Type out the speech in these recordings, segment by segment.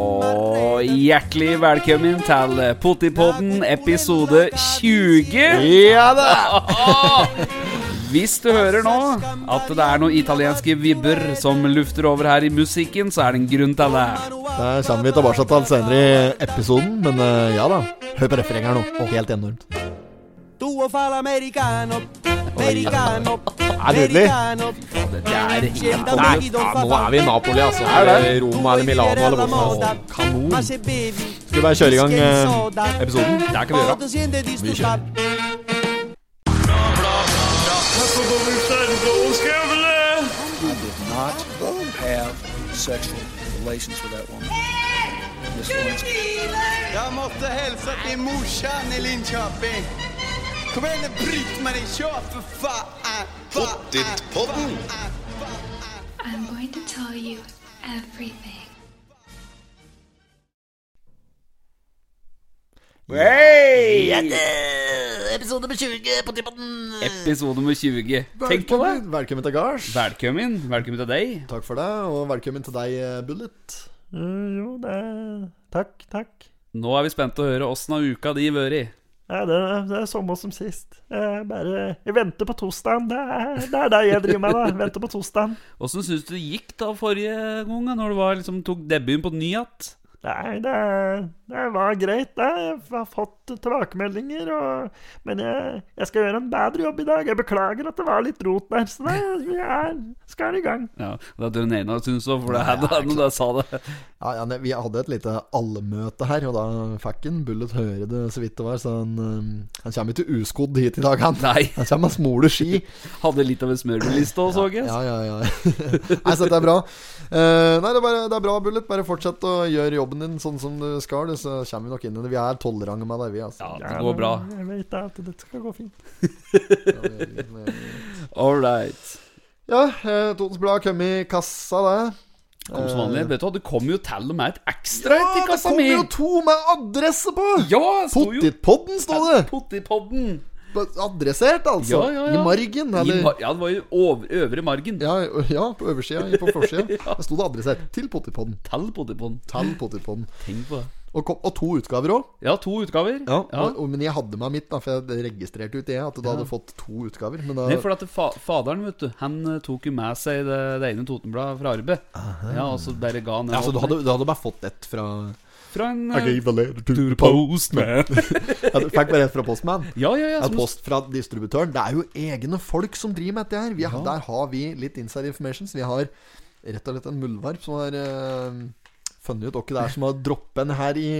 Og hjertelig velkommen til Pottipodden episode 20. Ja da! Hvis du hører nå at det er noen italienske vibber som lufter over her i musikken, så er det en grunn til det. Det kommer vi tilbake til senere i episoden, men eh, ja da. Hør på refrenget her nå. Helt enormt. Americano, americano, Er nydelig. Det er Nei, Ja, nå er vi i Napoli, altså. Er det? Roma eller Milano eller hvor som helst. Kanon. Skal vi bare kjøre i gang eh, episoden? Det kan vi gjøre. Vi kjører. Jeg måtte hilse til morsan i Linköping. Kom igen nu Britt-Marie, kör för fan! Pottitpodden! I'm going to tell you everything. Hey! Episode nummer 20 på Tippodden. Episode nummer 20. Tenk på det. Velkommen til gards. Velkommen. Velkommen til deg. Takk for det, og velkommen til deg, eh, Bullet. jo, det Takk, takk. Nå er vi spent til å høre åssen har uka di vært. Ja, det, det er samme som sist. Jeg bare Jeg venter på torsdagen. Det det er det jeg driver med, da. Venter på torsdagen. Åssen syns du det gikk da forrige gang, når du var, liksom, tok debuten på ny igjen? Nei, det, det var greit, det. Jeg har fått tilbakemeldinger, og, men jeg, jeg skal gjøre en bedre jobb i dag. Jeg beklager at det var litt rot der, så det, jeg skal i gang. Ja, det er den ene syns òg, for det her da når jeg sa det. Ja, ja, Vi hadde et lite allmøte her, og da fikk en Bullet høre det så vidt det var. Så han, eh, han kommer ikke uskodd hit i dag, han. Nei. Han kommer med smole ski. Hadde litt av en smørbrødliste òg, så jeg. Ja, ja, ja. Nei, så det er bra. Eh, nei, det er, bare, det er bra, Bullet. Bare fortsett å gjøre jobben din sånn som du skal, det, så kommer vi nok inn i det. Vi er tolerante med deg, vi, altså. Ja, det går bra. Jeg vet at dette skal gå fint. All right. Ja, eh, Totens Blad kom i kassa, det. Kom som vanlig. Vet du hva, det kom jo til og med et ekstra Ja, det kassa kommer mi. jo to med adresse på! Ja, Pottitpodden, står det. Pottipodden. Adressert, altså. Ja, ja, ja. I margen. I mar- Ja, det var jo over, øvre margen. ja, ja, på oversida. På forsida. Der sto det adressert til Pottipodden. Til Pottipodden. Til Pottipodden. Tenk på det. Og, kom, og to utgaver òg. Ja, to utgaver. Ja, og, og, men jeg hadde meg mitt, da for jeg registrerte ut det at du hadde fått to utgaver. Men da Nei, for at fa faderen, vet du, han eh, tok jo med seg det, det ene Totenbladet fra arbeid. Ja, og så bare ga han ja, Så du hadde, du hadde bare fått ett fra Fra en I gave a letter to the postman. Ja, fikk bare ett fra Postman. ja, ja, ja. Ja, Som, post fra distributøren. Det er jo egne folk som driver med dette her. Vi har, Der har vi litt inside information. Så vi har rett og slett en muldvarp som har eh, funnet ut hvem det er som har droppet en her i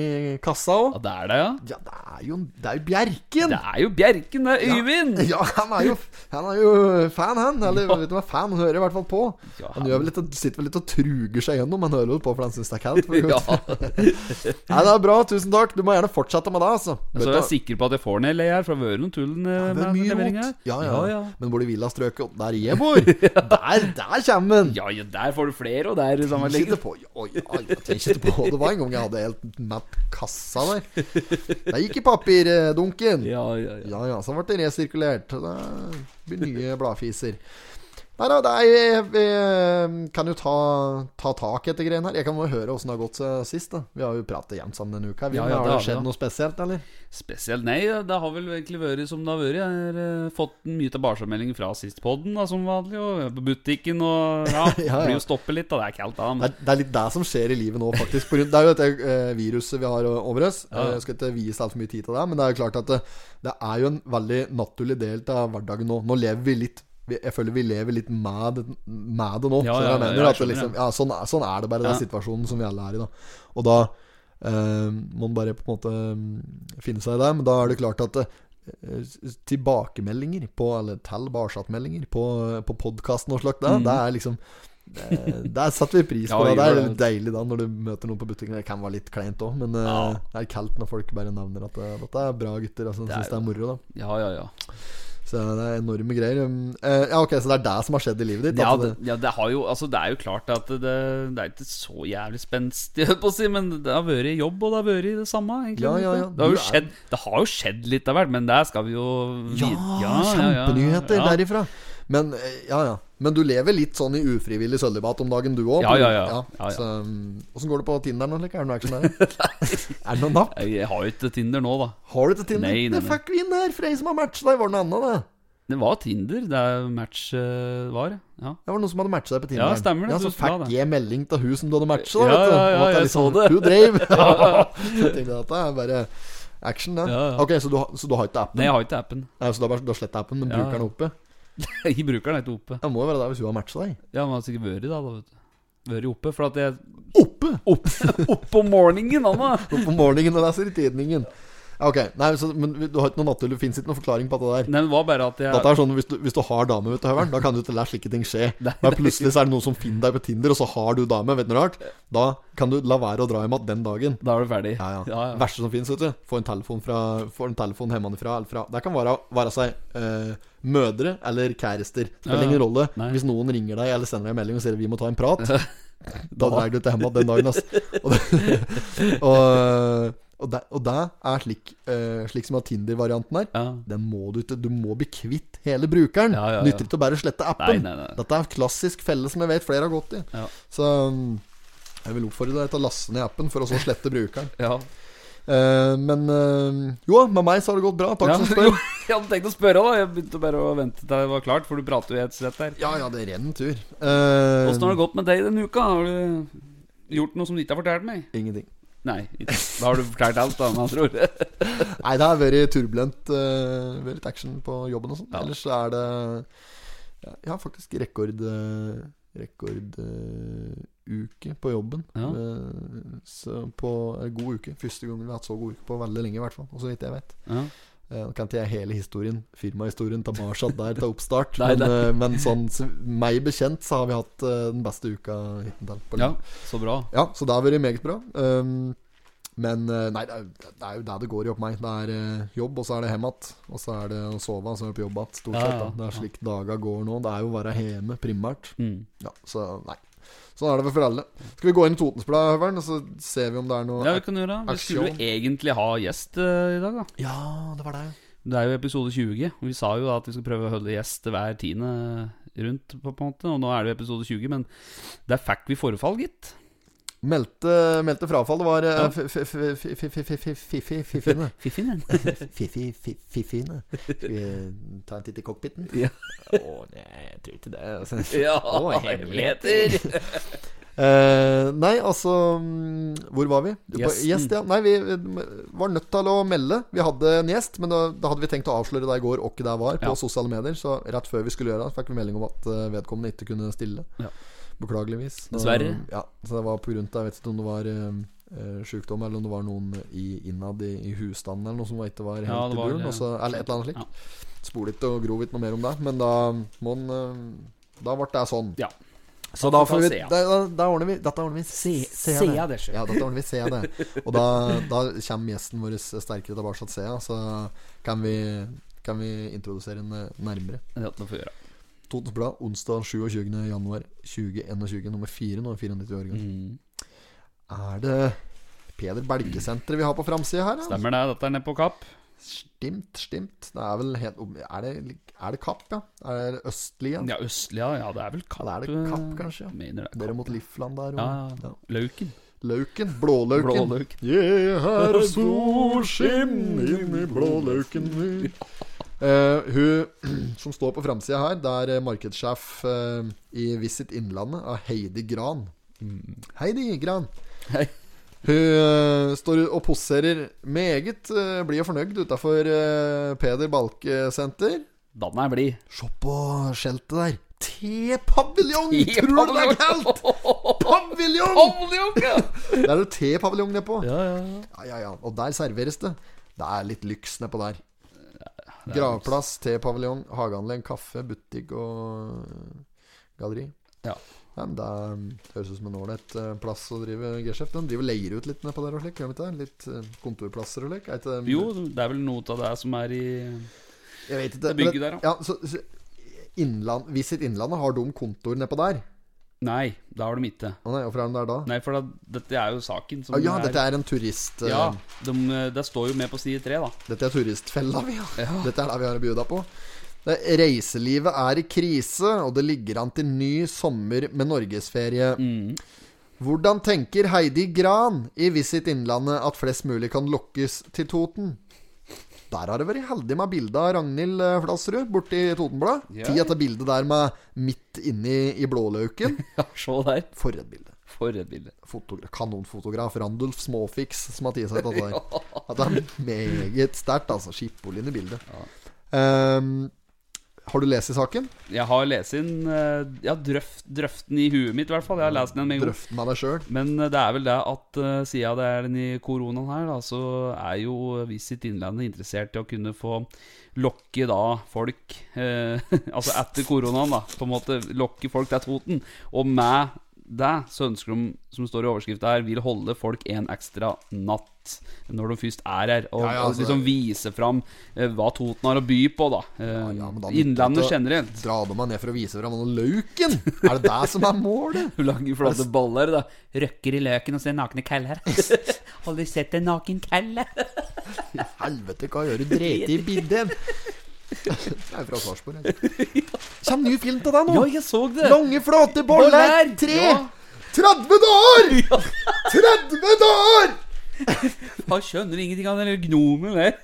kassa òg. ja, det er det, ja. Ja, det er jo, det er jo Bjerken! Det er jo Bjerken, det er Øyvind. Ja, han er jo, han er jo fan, han. Eller vet du hva, fan han hører i hvert fall på. Ja, Han gjør vel litt, sitter vel litt og truger seg gjennom. Han hører jo på, for han syns det er kaldt. Ja. Nei, det er bra. Tusen takk. Du må gjerne fortsette med det, altså. Så er jeg sikker på at jeg får ned LA her, for det har vært noen tull eh, med er leveringa. Ja, ja. Ja, ja. Men hvor du i villastrøket, der jeg bor, der, der kommer den. Ja, ja, der får du flere, og der samme legger. Oi, oi, ikke på Det var en gang jeg hadde helt matt kassa der. Det gikk i papirdunken. Ja, ja, ja. Ja ja, så ble det resirkulert. Det blir nye bladfiser. Nei da, det er, jeg, jeg kan jo ta, ta tak etter greiene her. Jeg kan jo høre åssen det har gått sist. da Vi har jo pratet jevnt sammen denne uka. Vi, Ja, ja, har det det skjedd noe spesielt, eller? Spesielt nei, det har vel egentlig vært som det har vært. Jeg har eh, fått mye tilbakemeldinger fra sistpodden, da, som vanlig, og på butikken, og ja, Ja, ja. blir jo stoppet litt, da. Det er kaldt, da. Men Det, det er litt det som skjer i livet nå, faktisk. Det er jo dette eh, viruset vi har over oss. Jeg skal ikke vie altfor mye tid til det, men det er jo klart at det, det er jo en veldig naturlig del av hverdagen nå. Nå lever vi litt jeg føler vi lever litt med, det- med det nå. Ja, ja, ja, mener? det skjønner, liksom, ja, sånn, er- sånn er det bare, Ja. den situasjonen som vi alle er i. da Og da eh, må man bare på en måte mm, finne seg i det. Men da er det klart at eh, tilbakemeldinger på Eller tilbakemeldinger på, på podkasten og slikt, det, Mm. det er liksom det, Der setter vi pris på Ja, det. Det er litt deilig da når du møter noen på butikken. Det kan være litt kleint òg, men eh, Ja. det er kaldt når folk bare nevner at det, dette er bra gutter. Altså, Det er synes det er moro, da. ja, ja, ja. Så det er enorme greier. Um, eh, ja, ok, Så det er det som har skjedd i livet ditt? Ja det, ja, det har jo Altså, det er jo klart at det, det er ikke så jævlig spenstig, si, men det har vært jobb, og det har vært det samme. Ja, ja, ja. Det, har skjedd, det har jo skjedd litt av hvert, men der skal vi jo Ja, kjempenyheter derifra. Men eh, ja, ja. Men du lever litt sånn i ufrivillig sølibat om dagen, du òg? Ja, ja, ja. Åssen ja. Går det på Tinder eller? Er det noe action der? er det noe napp? Jeg, har jo ikke Tinder nå, da. Har du ikke Tinder? Nei, nei, Det fikk fuck vi inn her, for ei som har matcha deg. Var det noe annet, det? Det var Tinder. Det match uh, var, ja. Det var noen som hadde matcha deg på Tinder. Ja, stemmer det. Ja, så fikk jeg melding til hun som du hadde matcha, da. Ja, vet du. ja, ja, ja, jeg jeg så det. Hun dreiv. så jeg at det er bare action, det. Ja, ja. Ok, så du, så du har ikke appen? Nei, jeg har ikke appen. Nei, så du har, bare- du har slett appen, men bruker den oppe? Jeg bruker den ikke oppe. Det må jo være der hvis hun har matcha deg. Ja, men har sikkert vært da, da, vet du. Vært oppe, for at jeg Oppe! Oppe, oppe om morgenen, Anna! Oppe om morgenen og leser i tidningen. Ok, nei, så, men du har ikke noe naturlig fins ikke noen forklaring på det der. Nei, det var bare at jeg Dette er sånn, hvis du, hvis du har dame, vet du, Høveren, da kan du ikke la slike ting skje. Nei, Men plutselig så er det noen som finner deg på Tinder, og så har du dame. Vet du noe rart? Da kan du la være å dra hjem igjen den dagen. Da er du ferdig. Ja, ja. Ja, ja. Verste som finnes, vet du. Få en telefon fra Få en telefon hjemmefra eller fra Det kan være, være seg eh, mødre eller kjærester. Spiller ingen rolle. Nei. Hvis noen ringer deg eller sender deg en melding og sier 'vi må ta en prat', da drar du til hjem den dagen, ass. Og og, og, det, og det er slik, eh, slik som at Tinder-varianten er. Ja. Den må du ikke Du må bli kvitt hele brukeren. Ja, ja, ja. Nytter ikke å bare slette appen. Nei, nei, nei. Dette er en klassisk felle som jeg vet flere har gått i. Ja. Så um, jeg vil oppfordre deg til å laste ned appen for å så slette brukeren. Ja. Eh, men eh, jo, med meg så har det gått bra. Takk Ja, som spør. jeg hadde tenkt å spørre, da. Jeg begynte bare å vente til det var klart, for du prater jo i et sett der. Ja, ja, det renner en tur. Eh, Åssen har det gått med deg denne uka? Har du gjort noe som du ikke har fortalt meg? Ingenting. Nei, da har du fortalt alt, da, med andre ord. Nei, det har vært turbulent. Uh, vært action på jobben og sånn. Ja. Ellers så er det ja, Jeg har faktisk rekord uh, Rekorduke på jobben. Ja. Uh, så på en god uke. Første gang vi har hatt så god uke på veldig lenge, i hvert fall. Og så vidt jeg vet. Ja. Eh, Nå kan ikke jeg hele historien Firmahistorien tilbake der til oppstart. Nei, men, nei. eh, men sånn så meg bekjent så har vi hatt eh, den beste uka hittil. ja, så bra. ja, så det har vært meget bra. Um, men nei, det er, jo- det er jo det det går i opp meg. Det er eh, jobb, og så er det hjem igjen. Og så er det å sove, og så er det på jobb igjen. Stort Ja, sett. da Det er ja. slik dager går nå. Det er jo å være hjemme primært. Mm. Ja, så nei. Sånn er det for alle. Skal vi gå inn i Totensbladet, Høveren, og så ser vi om det er noe Ja, vi kan gjøre det. Vi skulle jo egentlig ha gjest uh, i dag, da. Ja, det var det. Det er jo episode 20, og vi sa jo at vi skal prøve å holde gjest hver tiende rundt, på, på en måte. Og nå er det jo episode 20, men der fikk vi forfall, gitt. Meldte, meldte, frafall. Det var ja. Fiffine. Fiffine. Skal vi ta en titt i cockpiten? Å, ja. oh, nei, jeg tror ikke det. Altså. Ja, oh, hemmeligheter! uh, nei, altså Hvor var vi? Gjest, ja. Nei, vi var nødt til å melde. Vi hadde en gjest, men da, da hadde vi tenkt å avsløre det i går og ikke der var, på ja. sosiale medier. Så rett før vi skulle gjøre det, fikk vi melding om at vedkommende ikke kunne stille. Ja. Beklageligvis. Da- Dessverre. Ja, så det var på grunn av Jeg vet ikke om det var eh, sjukdom, eller om det var noen i, innad i, i husstanden eller noe som ikke var helt Ja, det i buren. det. og Eller et eller annet slikt. Spol ikke og grov ikke noe mer om det. Men da må en, eh, Da ble det sånn. Ja. Så da får får vi da, da, ordner vi Dette ordner vi se, se se det, sjø. Ja, dette ordner vi se det. Og da, da kommer gjesten vår sterkere tilbake til Sea, så kan vi, kan vi introdusere eh, nærmere. Det får vi gjøre. Totens Blad, onsdag 27. januar 2021, nummer 4 nå, 94 år gammel. Mm. Er det Peder Belgesenteret vi har på framsida her? Altså? Stemmer det. Dette er nede på Kapp. Stimt, stimt. Det er vel helt Er det, er det Kapp, ja? Er det Østlia? Ja, østlig, ja. ja. Det er vel Kapp. Ja, det er det Kapp, kanskje, ja. Mener det. Dere mot Lifland der og Ja, ja. Lauken. Lauken. Blålauken. Yeah, her er solskinn inni blålauken min. Eh, hun som står på framsida her, det er eh, markedssjef uh, i Visit Innlandet av Heidi Gran. Heidi Gran. Hei. Hun uh, står og poserer meget uh, blid og fornøyd utafor Peder Balke senter. Dan er blid. Se på skjeltet der. T-paviljong! Tror du det er kaldt? Paviljong! Paviljong, ja! Der er det T-paviljong nedpå. Ja, ja. Ja, ja, ja. Og der serveres det. Det er litt lyks nedpå der. Gravplass, T-paviljong, hageanlegg, kaffe, butikk og galleri. Ja. Men Det um, høres ut som en ålreit uh, plass å drive G-sjef. Den driver leier ut litt nedpå der og slik. de det? Litt uh, kontorplasser og slik. Det- Jo, det er vel noe av det som er i Jeg vet ikke. det bygget der, ja. så, så, innland, Visit Innlandet, har de kontor nedpå der? Nei, da har de ikke. Å nei, hvorfor er de der da? Nei, for da, dette er jo saken som Å ja, er dette er en turist... uh, Ja, de, det står jo med på side tre, da. Dette er turistfella vi har. Ja. Dette er det vi har å bjuda på. Det- Reiselivet er i krise, og det ligger an til ny sommer med norgesferie. Hvordan tenker Heidi Gran i Visit Innlandet at flest mulig kan lokkes til Toten? Der har det vært heldig med bildet av Ragnhild eh, Flasserud borti Totenblad. Yeah. Ti etter bildet der med midt inni i blålauken. Ja, se der. For et bilde. For et bilde. Fotogra kanonfotograf Randulf Småfiks som har tatt seg dette der. At det er meget sterkt, altså. Skippolin i bildet. Ehm, har du lest i saken? Jeg har lest inn Ja, drøft, drøft den i huet mitt, i hvert fall. Jeg har lest den med en gang. av deg sjøl. Men eh, det er vel det at uh, siden det er den i koronaen her, da, så er jo Visit Innlandet interessert i å kunne få lokke da folk eh, Altså etter koronaen, da. På en måte lokke folk til Toten. Og med det så ønsker de, som står i overskrifta her, vil holde folk en ekstra natt når de først er her. Og, Ja, ja, og altså- liksom vise fram eh, hva Toten har å by på, da. Eh, ja, Innlandet generelt. Dra dem ned for å vise fram den løken! Er det det som er målet? Du lager flotte boller, da. Røkker i løken og ser nakne kæller. har du sett en naken kalle. Helvete, hva gjør du drete i bildet? Jeg er fra Sarpsborg, jeg. Kjem ny film til deg nå! Ja, jeg så det. Lange, flate boller! Tre! Ja. 30 dager! 30 dager! Han skjønner ingenting av den gnomen der.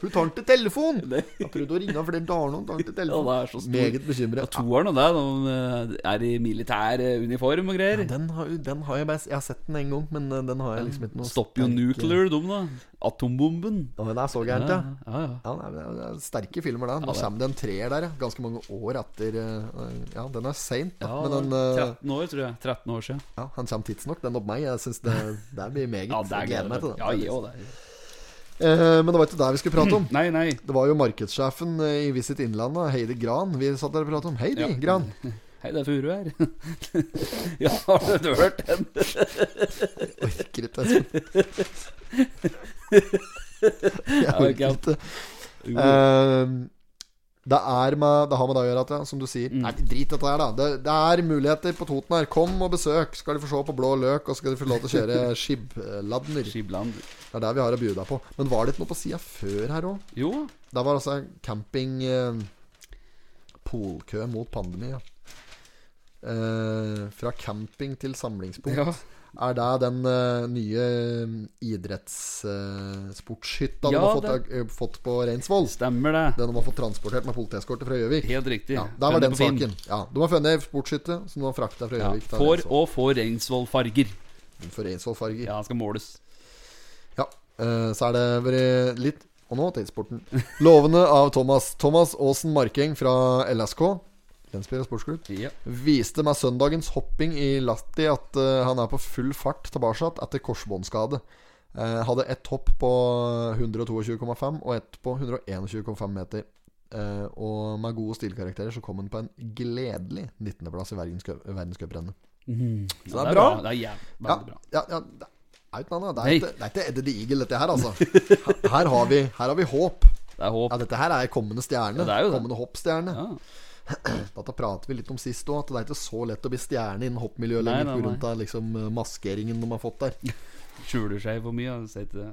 Hun tar den til telefon. Jeg har prøvd å ringe flere dager nå. Tar den til telefon. Ja, det er så stor. Meget bekymret. Toeren og det, de eh, er i militær eh, uniform og greier. Den har, den har jeg Jeg har sett den en gang, men eh, den har jeg liksom ikke noe Stopper jo nuclear, dum, da. Atombomben. Ja, men det er så gærent, ja. ja, ja. Ja, det er, det er sterke filmer, da. Nå er- kommer det en treer der. Ganske mange år etter eh, Ja, den er seint, da. Ja, den eh, 13 år, tror jeg. 13 år siden. Ja, han kommer tidsnok, den opp meg. Jeg syns det, det blir meget. Ja, det er gleder meg til det. Ja, òg, det. Eh, men det var ikke det vi skulle prate om. Nei, nei. Det var jo markedssjefen eh, i Visit Innlandet, Heidi Gran, vi satt der og pratet om. Heidi. Gran. Hei, det er Furu her. ja, har du hørt den? Orker ikke, altså. Jeg orker ikke. Eh, det, er med, det har med det å gjøre at, ja, som du sier Mm. Nei, Drit dette her, da. Det, det er muligheter på Toten her. Kom og besøk. Skal de få se på blå løk, og skal de få lov til å kjøre skibladner. skibladner. Det er det vi har å bjuda på. Men var det ikke noe på sida før her òg? Jo. Det var altså camping uh, Polkø mot pandemi, ja. Eh, fra camping til samlingspunkt. Ja. Er det den uh, nye idrettssportshytta Ja, de har fått, eh, fått på Reinsvoll? Stemmer det. Den de har fått transportert med politieskorte fra Gjøvik? Helt riktig. Ja, der var den saken. Ja, De har funnet ei sportshytte som de har frakta fra Gjøvik. Ja, for og får Reinsvoll-farger. For Reinsvoll-farger. Ja, den skal måles. Ja, eh, så er det vært litt Og nå til sporten. Lovende av Thomas. Thomas Aasen Markeng fra LSK, Lensby sportsklubb, Ja. viste med søndagens hopping i Latti at uh, han er på full fart tilbake etter korsbåndskade. Uh, hadde ett hopp på 122,5 og ett på 121,5 meter. Uh, og med gode stilkarakterer så kom han på en gledelig 19.-plass i verdenscuprennet. Mm. Så det er bra. Det er jævlig Ja, bra. ja, ja, det er ikke noe annet. Det er ikke, det er ikke Eddie the Eagle, dette her, altså. Her, her, har, vi, her har vi håp. Det er håp. Ja, dette her er kommende stjerne. Ja, det er jo det. kommende hoppstjerne. Ja. Dette prater vi litt om sist òg, at det er ikke så lett å bli stjerne innen hoppmiljøet lenger pga. liksom, maskeringen de har fått der. Skjuler seg for mye. Ser ikke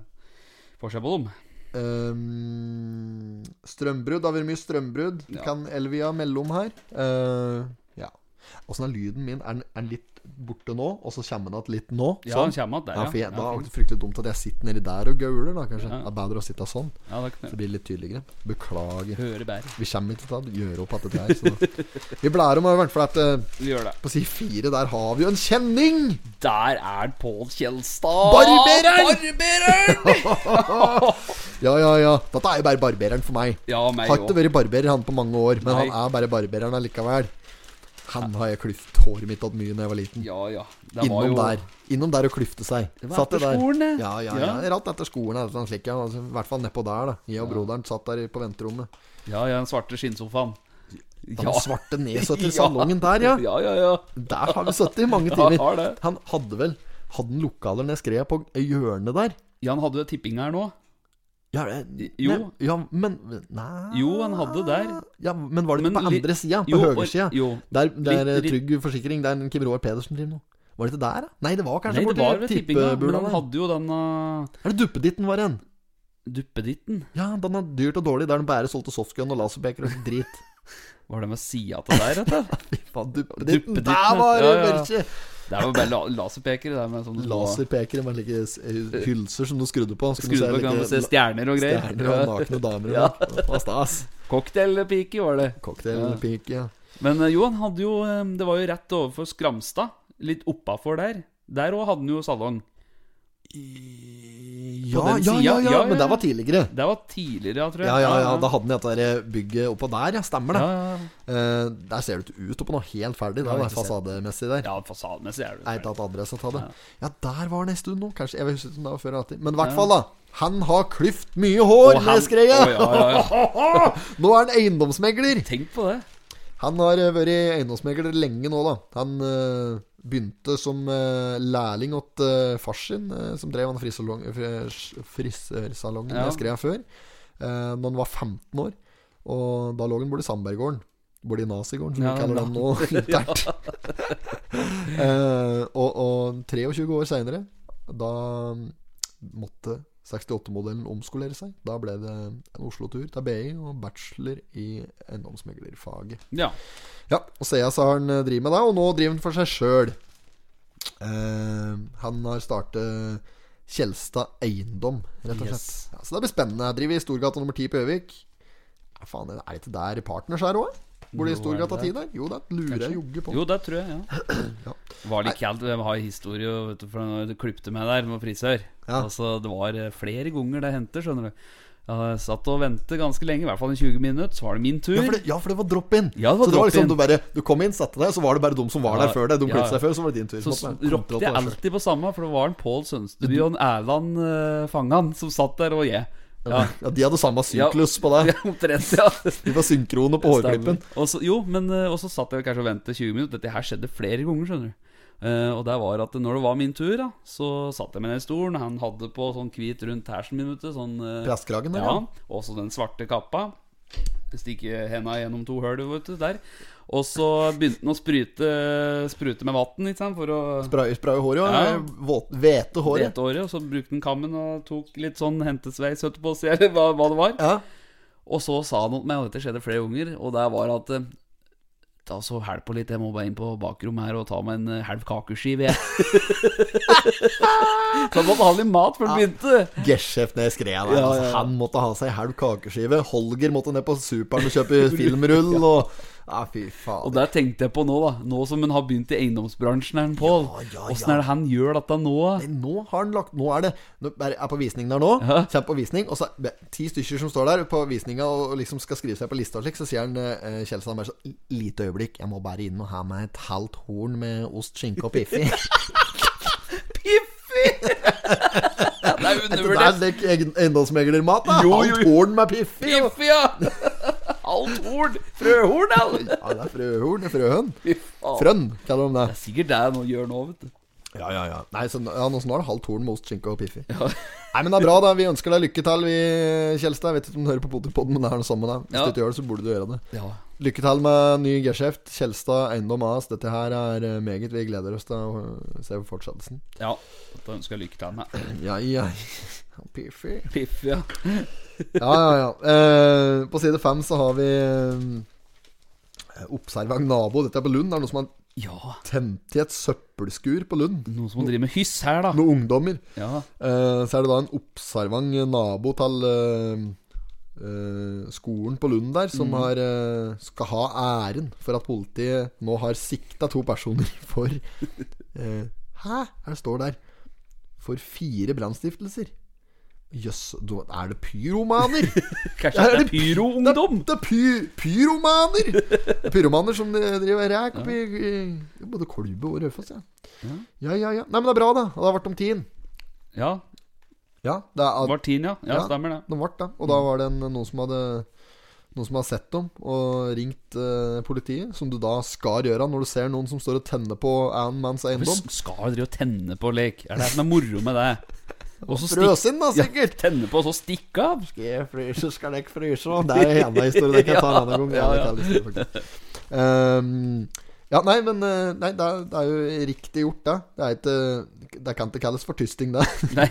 forskjell på dem. Um, strømbrudd. Det har vært mye strømbrudd. Ja. Kan Elvia melde om her. Uh. Åssen er lyden min? Er den, er den litt borte nå, og så kommer den igjen litt nå? Ja, den kommer der, ja. ja. for jeg, da er det fryktelig dumt at jeg sitter nedi der og gauler, da, kanskje. Ja. Det er bedre å sitte sånn. Ja, det Så blir det blir litt tydeligere. Beklager. Vi kommer ikke til å gjøre opp at det her. Så. Vi blærer om i hvert fall at det. på side fire der har vi jo en kjenning! Der er Pål Kjelstad. Barbereren! Barbereren! Ja, ja, ja. Dette er jo bare barbereren for meg. Ja, meg Har ikke vært barberer han på mange år, men Nei. han er bare barbereren allikevel. Han har jeg klyft håret mitt opp mye da jeg var liten. Ja, ja. Innom jo der. Innom der og klyfte seg. Det var Satt etter skolen, det. Ja, ja, ja. Ja. Rett etter skolen. eller slik, slikt, ja. Altså, I hvert fall nedpå der, da. Jeg og broderen satt der på venterommet. Ja, ja, den svarte skinnsofaen. Den svarte nedsøtte salongen der, ja. Ja, ja, ja. Der har vi sittet i mange Ja, timer. det. Han hadde vel Hadde han lokaler ned skredet på hjørnet der? Ja, han hadde tipping her nå. Ja, det, Jo. Nei, ja, men Nei Jo, han hadde der. Ja, Men var det ikke på andre sida? På høyresida? Der, der Litt- eh, Trygg Forsikring, der Kim Roar Pedersen driver nå. Var det ikke der, da? Nei, det var kanskje Nei, det var ved tippinga, men han hadde jo den Er det duppeditten var igjen? Duppeditten? Ja, den er dyrt og dårlig. Der den bare solgte softgun og laserpeker og drit. drit. Var det med sida til der, dette? Fy faen, duppeditten. Duppeditten, Der var det ja, ja. veldig Det er jo bare la laserpekere. Det er med sånne Laserpekere med like hylser som du skrudde på. Så kunne Skrudd på kan du se stjerner og greier. stjerner og nakne damer. Ja. Og det var stas. Cocktailpike var det. Cocktailpike, ja. Men Johan jo, hadde jo eh, Det var jo rett overfor Skramstad. Litt oppafor der. Der òg hadde han jo salong. Ja, ja, ja, ja, men det var tidligere. Det var tidligere, ja, tror jeg. Ja, ja, ja, da hadde den dette bygget oppå der, ja. Stemmer det. Eh, der ser det ut oppå noe helt ferdig. Det er fasademessig der. Ja, fasademessig er det. Har ikke hatt adresse det. Ja. Der var det en stund nå. Kanskje, Jeg husker ikke om det var før eller etter. Men i hvert fall, da. Han har klyft mye hår, Og han- oh, ja, ja, ja, nå er han eiendomsmegler! Tenk på det. Han har eh, vært eiendomsmegler lenge nå, da. Han uh, begynte som uh, lærling åt uh, far sin, som drev han frisørsalongen Ja. jeg skrev før, uh, når han var 15 år. Og da lå han borti Sandberggården. Borti nazigården, som Ja, vi kaller den nå internt. Og, og 23 år seinere, da måtte 68-modellen omskolere seg. Da ble det en Oslo-tur til BI og bachelor i eiendomsmeglerfaget. Ja. Ja, og så har han eh, driver med det, og nå driver han for seg sjøl. han har startet Kjelstad Eiendom, rett og slett. Yes. Ja, så det blir spennende. Jeg driver i Storgata nummer 10 på Gjøvik. Ja, faen, er det ikke der partners er òg? Bor det i Storgata er 10 der? Jo, det lurer jeg jogge på. Jo, det tror jeg, ja. Ja. Var litt kaldt. Jeg har historie vet du, for du klipte meg der med frisør. Ja. Altså, det var eh, flere ganger det hendte, skjønner du. Jeg satt og ventet ganske lenge, i hvert fall i 20 minutter. Så var det min tur. Ja, for det, ja, for det var drop-in. Ja, så det var liksom, du, bare, du kom inn, satte deg, så var det bare de som var Ja, der før deg. De ja, seg før, så var det din tur. Så ropte jeg alltid på samme, for det var en Pål Sønsteby og en Erland uh, Fangan som satt der, og jeg. Ja, Ja, de hadde samme syklus på deg. ja omtrent, ja. De var synkrone på hårklippen. Også, jo, men eh, Og så satt jeg kanskje og ventet 20 minutter. Dette her skjedde flere ganger, skjønner du. Uh, og det var at når det var min tur, da så satt jeg med den stolen. Han hadde på sånn hvit rundt hersen min, vet du. Sånn, uh, Presskragen der, ja. ja. Og så den svarte kappa. Stikke henda gjennom to hull, vet du, der. Og så begynte han å sprute, sprute med vann, for å Spray, spray håret, ja. Ja. Våt, hvete håret. Håret. Og så brukte han kammen og tok litt sånn hentesveis etterpå, si, eller hva, hva det var. Ja. Og så sa han meg, og dette skjedde flere ganger, og det var at eh, Ta så på litt, jeg må bare inn på bakrommet her og ta meg en eh, halv kakeskive, jeg. så han måtte ha litt mat før han begynte. Geskjeft ned i der. Ja, ja, Altså, han måtte ha seg halv kakeskive. Holger måtte ned på Superen og kjøpe filmrull. Og Ja, fy Og det tenkte jeg på nå, da. Nå som han har begynt i eiendomsbransjen, her, Pål. Ja, ja, Åssen ja. er det han gjør dette nå? Nei, Nå har han lagt Nå er det Nå er jeg på visning der nå. Ja. Kommer på visning, og så er det ti stykker som står der på visninga og liksom skal skrive seg på lista og slik, så sier han eh, Kjelsand bare så Lite øyeblikk, jeg må bare inn og ha meg et halvt horn med ost, skinke og piffi. Piffi! det er Det er undervurdert. lik egen- eiendomsmeglermat, da. Jo, jo, Halvt horn med piffi. Piffi, ja! Halvt horn. Frøhorn, eller? Ja, det er frøhorn. Det er frøhøn. Frønn, kaller de det. Det er sikkert det han gjør nå, vet du. Ja, ja, ja. Nei, så, ja, nå, er det halvt horn med ost, skinke og piffi. Nei, men det er bra, da. Vi ønsker deg lykke til, vi, Kjelstad. Jeg vet ikke om du hører på Potipodden, men det er det samme, da. Hvis Ja. du ikke gjør det, så burde du gjøre det. Ja. Lykke til med ny geskjeft. Kjelstad Eiendom AS. Dette her er eh, meget. Vi gleder oss til å se fortsettelsen. ja. Da ønsker jeg lykke til med Ja, ja. Piffi. Piffi, ja. Ja, ja, ja. Eh, på side fem så har vi eh, Oppservang nabo. Dette er på Lund. Det er noe som har Ja. tent i et søppelskur på Lund. Noen som driver drive med hyss her, da. Noen ungdommer. Ja. Eh, så er det da en observant nabo til eh, eh, skolen på Lund der, som har, eh, skal ha æren for at politiet nå har sikta to personer for eh, Hæ? Her det står der For fire brannstiftelser. Jøss, yes, er det pyromaner? Kanskje Er det det- pyroungdom? Det er py pyromaner! Det er pyromaner som driver ræk i, i både Kolbu og Raufoss, ja. ja. Ja, ja, Nei, men det er bra, da. Det har vært om tiden. Ja. Ja, det er, Var tiden, ja. Ja, Ja. stemmer det. det ble det. Og da var det en, noen som hadde Noen som hadde sett dem og ringt eh, politiet, som du da skal gjøre når du ser noen som står og tenner på annen manns eiendom. skal du drive og tenne på lek. Er det det som er moro med det? Og så Frøs inn, da, Ja, sikkert! tenne på, og så stikke av. Skal jeg fryse, skal jeg fryse? òg? Det er en historie. Det kan jeg ta en annen gang. Ja, Ja, ja. det kan faktisk. Ehm, ja, nei, men eh, Nei, det er, det er jo riktig gjort, det. Det er ikke Det kan ikke kalles for tysting, det. Nei,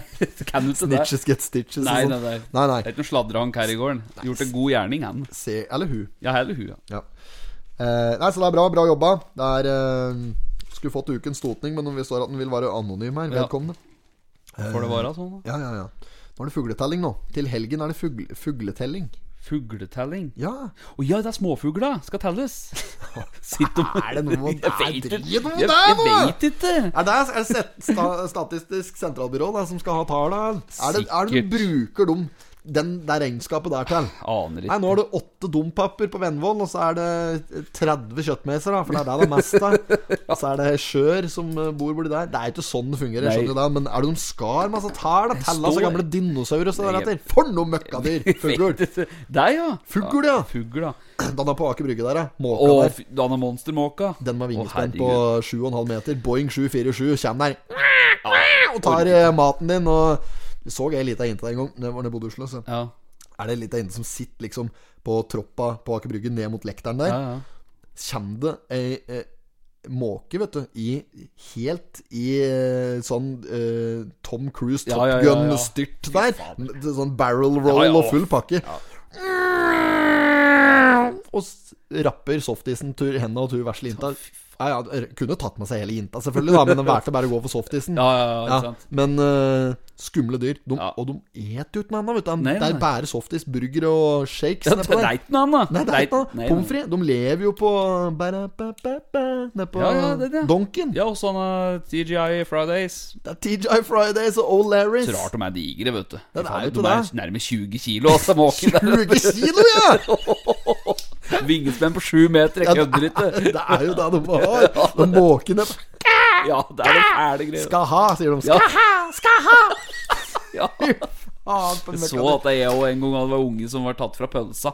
kan du ikke det? Snitches get stitches Nei, sånn. nei, nei. Nei, nei. Det er ikke noe sladrehank her i gården. Gjort en god gjerning, han. Se, eller hun. Ja, eller hun, ja. Ja. Uh, nei, så det er bra. Bra jobba. Det er uh, Skulle fått ukens stotning, men vi står at den vil være anonym her. Ja. Får det være sånn, da? Ja, ja, ja. Nå er det fugletelling, nå. Til helgen er det fugle, fugletelling. Fugletelling? Ja. Å ja, det er småfugla skal telles. Sitt om Er det noe Jeg er ikke. Jeg, jeg nå! ikke. Er det er det Statistisk sentralbyrå da, som skal ha tallene? Er det, er det bruker de den, det regnskapet der til? Aner Nei. Nå er det åtte dompapper på Vennvoll, og så er det 30 kjøttmeiser, da, for det er der det er mest av. Så er det skjør som eh, bor borti der. Det er ikke sånn det fungerer, Nei. skjønner du det, men er det noen skar masse tær? Tella så gamle dinosaurer og sånn deretter. For noen møkkadyr! Fugl. Deg, ja. Fugl, ja. Fugl, ja. Den er på Aker Brygge der, ja. Måka Åh, der. Denne monstermåka. Den med vingespenn på 7,5 meter. Boeing 747 kommer der og tar eh, maten din. Og vi så ei lita jente der en gang, det var nede i Oslo. Så Ja, er det ei lita jente som sitter liksom på troppa på Aker Brygge ned mot lekteren der. ja, ja. Kjem det ei eh, måke, vet du, i helt i eh, sånn eh, Tom Cruise Ja, Top ja, ja, ja. Gun-styrt der. Sånn barrel roll Ja, ja. og full pakke. Og rapper softisen tur henda og tur vesle jinta. Ja, ja, kunne tatt med seg hele jinta, selvfølgelig, da, men den valgte bare å gå for softisen. Ja, ja, ja, ikke sant. men uh, skumle dyr. De, Ja. Og de et med ennå, vet du. Nei, Det er bare softis, burger og shakes Ja, nedpå det er ikke noe annet. Nei, det er ikke noe. Pommes frites. De lever jo på ba-da-ba-ba-ba, Nede Ja, ja, det det. Donken. Ja, og sånne TGI Fridays. Det er TGI Fridays og Old Larrys. Så rart de er digre, vet du. Det er de er nærmere 20 kilo, altså, 20 kilo, ja! Vingespenn på 7 meter, jeg kødder ikke. Det er jo det de har. De måkene Ja, det er de fæle greiene. skal ha, sier de. Skal ha, skal ha! Ja. Jeg så at jeg òg en gang hadde var unge som var tatt fra pølsa.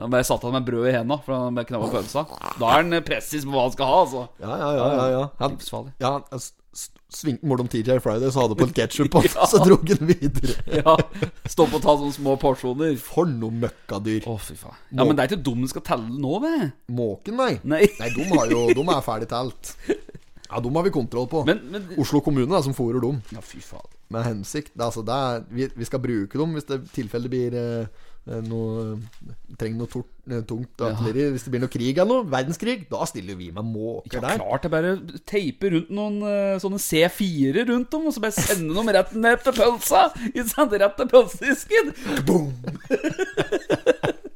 Han bare satte han med brød i henda for han knabba pølsa. Da er han pressis på hva han skal ha, altså. Ja, ja, ja. ja, ja. Han, ja, han s- om svingte mordom så hadde på litt ketsjup på, så dro han videre. Ja. Stoppe og ta sånne små porsjoner. For noe møkkadyr. Å, fy faen. Ja, Men det er ikke dum du skal telle nå, ved. Måken, nei. Nei. Nei, de, har jo, de er ferdig telt. Ja, dem har vi kontroll på. Men, men Oslo kommune er som fôrer dem Ja, fy faen. med hensikt. Det, altså, det er, vi, vi skal bruke dem hvis det tilfellet blir eh, noe Trenger noe tort, eh, tungt artilleri. Hvis det blir noe krig eller noe, verdenskrig, da stiller vi med måker Ja, der. klart jeg bare teiper rundt noen eh, sånne C4 rundt dem, og så bare sende dem rett ned til pølsa! Rett til pølsedisken! Boom!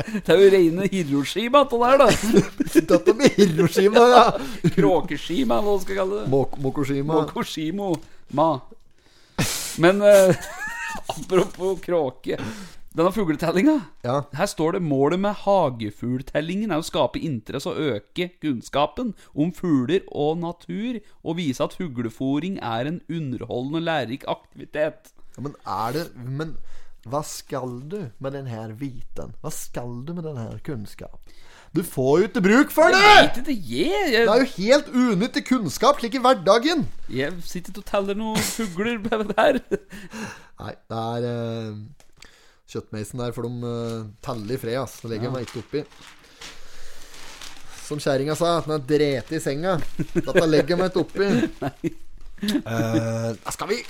Det er jo reine Hiroshima, det der, da. Dette med Hiroshima, ja! Kråkeshima, eller hva skal kalle det. Mok Mokoshima. Mokoshimo Ma. Men eh, apropos kråke. Denne fugletellinga. Ja. Her står det målet med hagefugltellingen er å skape interesse og øke kunnskapen om fugler og natur, og vise at fuglefòring er en underholdende og lærerik aktivitet. Ja, Men er det Men hva skal du med denne viten? Hva skal du med denne kunnskapen? Du får jo ikke bruk for det! Jeg vet ikke, jeg, Det er jo helt unyttig kunnskap, slik i hverdagen. jeg sitter ikke og teller noen fugler her. Nei, det er uh, kjøttmeisen der, for de uh, teller i fred, ass. Det legger jeg meg ikke oppi. Som kjerringa sa, den er drete i senga. Dette legger meg ikke oppi. uh, skal vi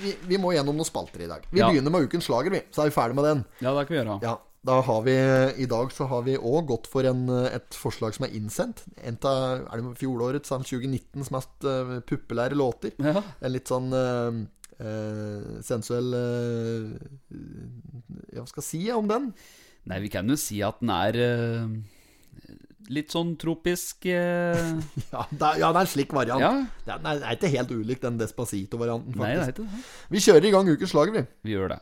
vi, vi må gjennom noen spalter i dag. Vi Ja. begynner med ukens slager, vi. Så er vi ferdig med den. Ja, det kan vi gjøre. Ja, da har vi I dag så har vi òg gått for en, et forslag som er innsendt. En av er det fjorårets, sånn 2019s mest uh, populære låter. Ja. En litt sånn eh, eh, sensuell eh, Ja, hva skal jeg si om den? Nei, vi kan jo si at den er eh, litt sånn tropisk eh, Ja, det er, ja, det er en slik variant. Ja. Den, er, er ikke helt ulikt den Despacito-varianten, Nei, det er ikke det. Vi kjører i gang ukens slager, vi. Vi gjør det.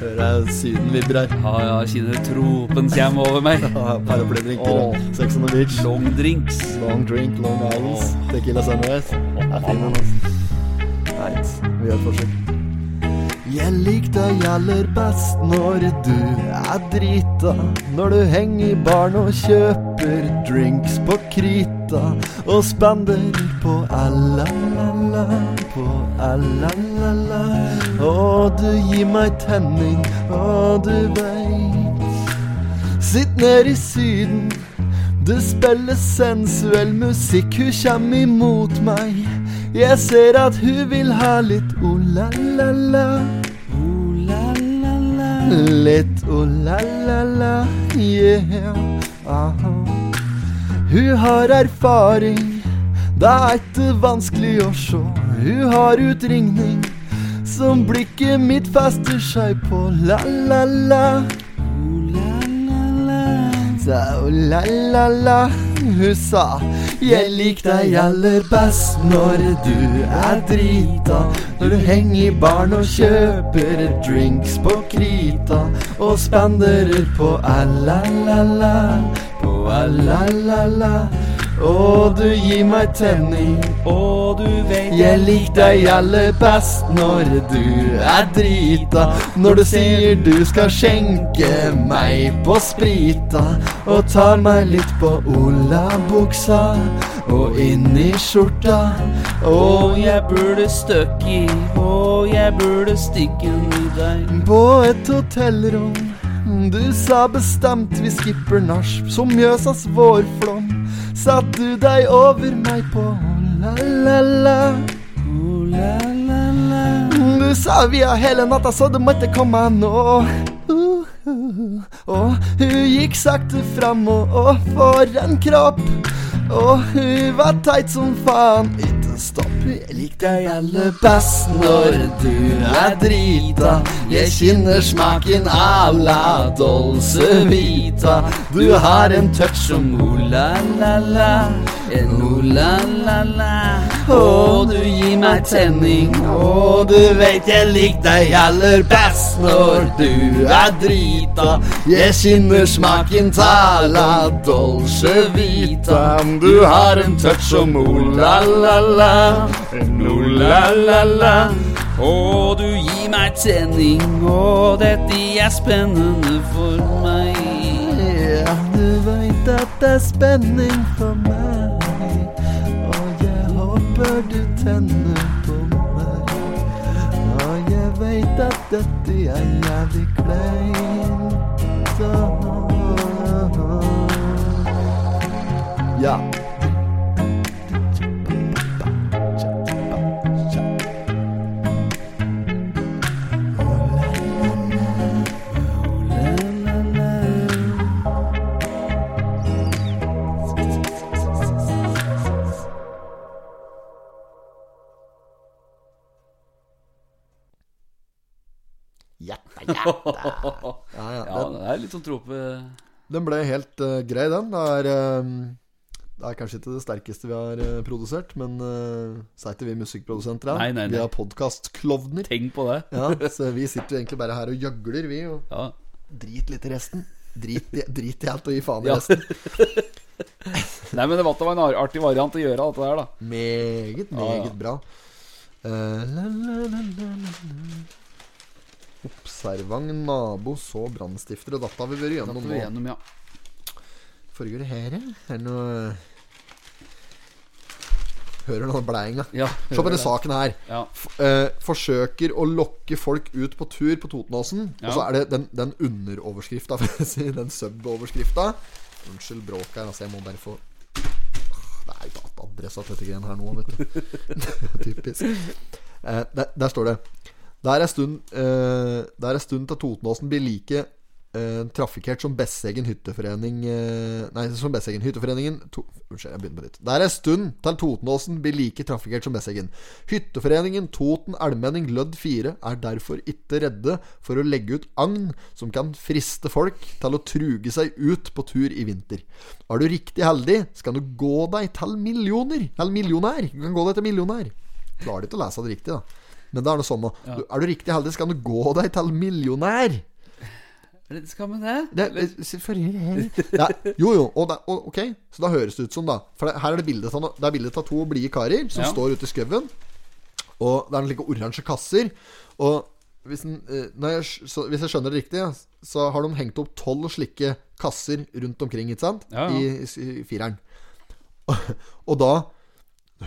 Hører jeg Syden vibrer. Ja, ja, kjenner tropen kommer over meg. Ja, Paraplydrinker. Oh. Sex on the beach. Long drinks. Long drink, long islands. Tequila sunrise. Det er fin, den, altså. Vi gjør et forsøk. Jeg liker deg aller best når du er drita. Når du henger i baren og kjøper drinks på krita. Og spender på alla-la-la, på la-la-la. Og du gir meg tenning, og du veit Sitt ned i Syden, Det spiller sensuell musikk, hun kjem imot meg. Jeg ser at hun vil ha litt o-la-la-la. Litt Oh la-la-la, yeah. Aha. Hun har erfaring, det er ikke vanskelig å sjå. Hun har utringning som blikket mitt fester seg på. La-la-la. Sa oh la la la, Hun sa jeg liker deg aller best når du er drita. Når du henger i baren og kjøper drinks på krita. Og spanderer på æ-la-la-la, På a-la-la-la. Og du gir meg tenning. Og du vet Jeg liker deg aller best når du er drita. Når du sier du skal skjenke meg på sprita. Og tar meg litt på olabuksa og inn i skjorta. Og jeg burde støkke i, og jeg burde stikke i deg. På et hotellrom. Du sa bestemt vi skipper nach som Mjøsas vårflom. Satt du deg over meg på la-la-la. Du sa vi har hele natta, så du måtte komme nå. Og hun gikk sakte fram, og, og for en kropp. Og hun var teit som faen. Ikke stopp. Liker deg aller best når du er drita. Jeg kjenner smaken à la Dolce Vita. Du har en touch som o-la-la-la. En o-la-la-la. Og du gir meg tenning. Og du vet jeg liker deg aller best når du er drita. Jeg kjenner smaken ta la Dolce Vita. Du har en touch som o-la-la-la. En o-la-la-la. Og du gir meg tenning, og dette er spennende for meg. Ja, du veit at det er spenning for meg. Håper du tenne på meg. Ja, jeg veit at dette er jævlig kleint. Ja. Ja, ja. Ja, det er litt sånn trope... den ble helt uh, grei, den. Det er, um, det er kanskje ikke det sterkeste vi har uh, produsert, men uh, så er ikke vi musikkprodusenter. Nei, nei, nei. Vi er podkastklovner. Tenk på det. Ja, så vi sitter jo egentlig bare her og gjøgler, vi. Og Ja. drit litt i resten. Drit drit i alt og gi faen i resten. Nei, men det var, en artig variant å gjøre dette der, da. Meget, meget bra. Uh, la, la, la, la, la. Observant nabo så brannstifter, og dette har vi vært gjennom nå. gjennom, ja. Foregår det her, ja? Er det noe Hører noe blæinga. ja Se på denne saken her. Ja. Eh, forsøker å lokke folk ut på tur på Totenåsen. Ja. Og så er det den, den underoverskrifta. Den sub-overskrifta. Unnskyld bråket her, altså. Jeg må bare få Det er jo ikke adressa til dette greiene her nå, vet du. Typisk. Eh, der, der står det Det er en stund, eh, det stund til Totenåsen blir like eh, trafikkert som Besseggen hytteforening eh, Nei, som Besseggen hytteforeningen to, Unnskyld, jeg begynner på nytt. Det er en stund til Totenåsen blir like trafikkert som Besseggen. Hytteforeningen Toten Elmenning Lødd 4 er derfor ikke redde for å legge ut agn som kan friste folk til å truge seg ut på tur i vinter. Er du riktig heldig, skal du gå deg til millioner. Eller millionær. Du kan gå deg til millionær. Klarer ikke å lese det riktig, da. Men det er noe sånn. Du, er du riktig heldig, skal du gå deg til millionær. Det skal man det? Det, ja, Jo, jo. Og det, og, ok, så da høres det ut som, da For det, her er det bilde av, det er bilde av to blide karer som Ja. står ute i skauen. Og det er noen like oransje kasser. Og hvis, en, eh, jeg, så, hvis jeg skjønner det riktig, så har de hengt opp tolv slike kasser rundt omkring, ikke sant? Ja, ja. I, i, i fireren. Og, og da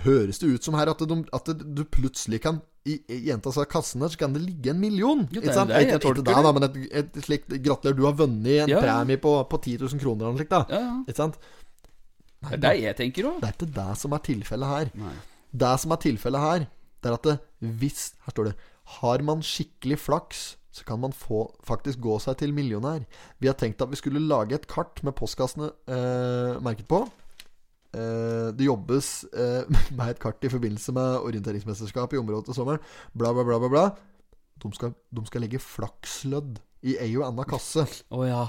høres det ut som her at, de, at du plutselig kan I, i jenta sa kassen kassene så kan det ligge en million. Jo, det er sant? det jeg tolker det, da, men et, et slikt Gratulerer, du har vunnet en Ja, premie på, på 10 000 kroner eller noe slikt. da Ja, ja. Ikke sant? Det er det jeg tenker òg. Det er ikke det som er tilfellet her. Nei. Det som er tilfellet her, det er at det, hvis Her står det Har man skikkelig flaks, så kan man få, faktisk gå seg til millionær. Vi har tenkt at vi skulle lage et kart med postkassene eh, merket på. Eh, det jobbes uh, med et kart i forbindelse med orienteringsmesterskapet i området til sommeren. Bla, bla, bla, bla. bla. De, skal, de skal legge flakslødd i ei og anna kasse. Å ja.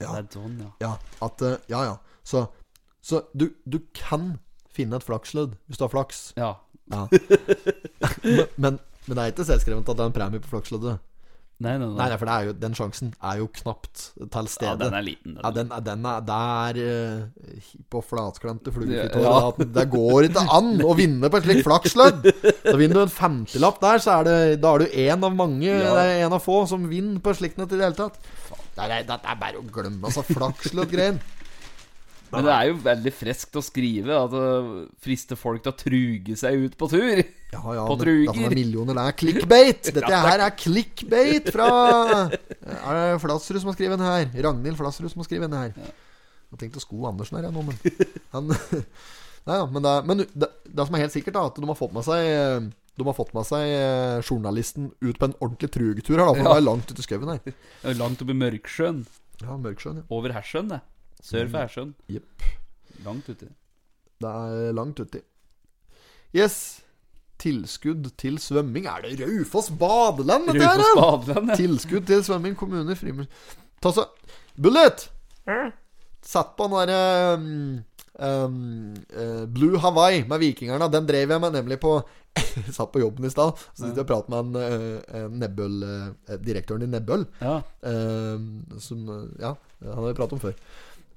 Ja. Det er sånn, ja. Ja, at, uh, ja, ja. Så, så du, du kan finne et flakslødd hvis du har flaks. Ja. Ja. men, men, men det er ikke selvskrevent at det er en premie på flaksloddet. Nei, nei, Nei, nei. for det er jo, den sjansen er jo knapt til stede. Ja, den er liten. Den. Ja, den, den er der uh, på flatklemte Det- flugefyttår. ja. at Det går ikke an å vinne på et slikt flakslodd! Da vinner du en femtilapp der, så er det, da er du en av mange, Ja. det er en av få, som vinner på et slikt nett i det hele tatt. Det er, det er bare å glemme, altså. Flakslodd-greien. Men det er jo veldig friskt å skrive at det frister folk til å truge seg ut på tur. Ja, ja, På men truger. dette med millioner, det er clickbait! Dette her er clickbait fra Er det Flatsrud som har skrevet den her? Ragnhild Flatsrud som har skrevet den her. Jeg tenkte å Sko Andersen her, jeg nå, men han Nei, ja, men, det, er- men det, det som er helt sikkert, da, at de har fått med seg De har fått med seg eh, journalisten ut på en ordentlig trugetur her, da. For Ja. det er langt ute i skauen her. Det er Langt oppi Mørksjøen. Ja, Mørksjøen, ja. Over Hersjøen, det. Sør for Ersund. Jepp. Langt uti. Det er langt uti. Yes. Tilskudd til svømming. Er det Raufoss badeland, dette her? Raufoss badeland, ja. Tilskudd til svømming, kommune, frimur Ta så Bullet! Hæ? Sett på den derre um, um, eh, Blue Hawaii med vikingerne. Den drev jeg med nemlig på satt på jobben i stad. Så sitter jeg og prater med en, eh, en Nebbøl eh, direktøren i Nebbøl. Ja. Eh, som Ja, han har vi pratet om før.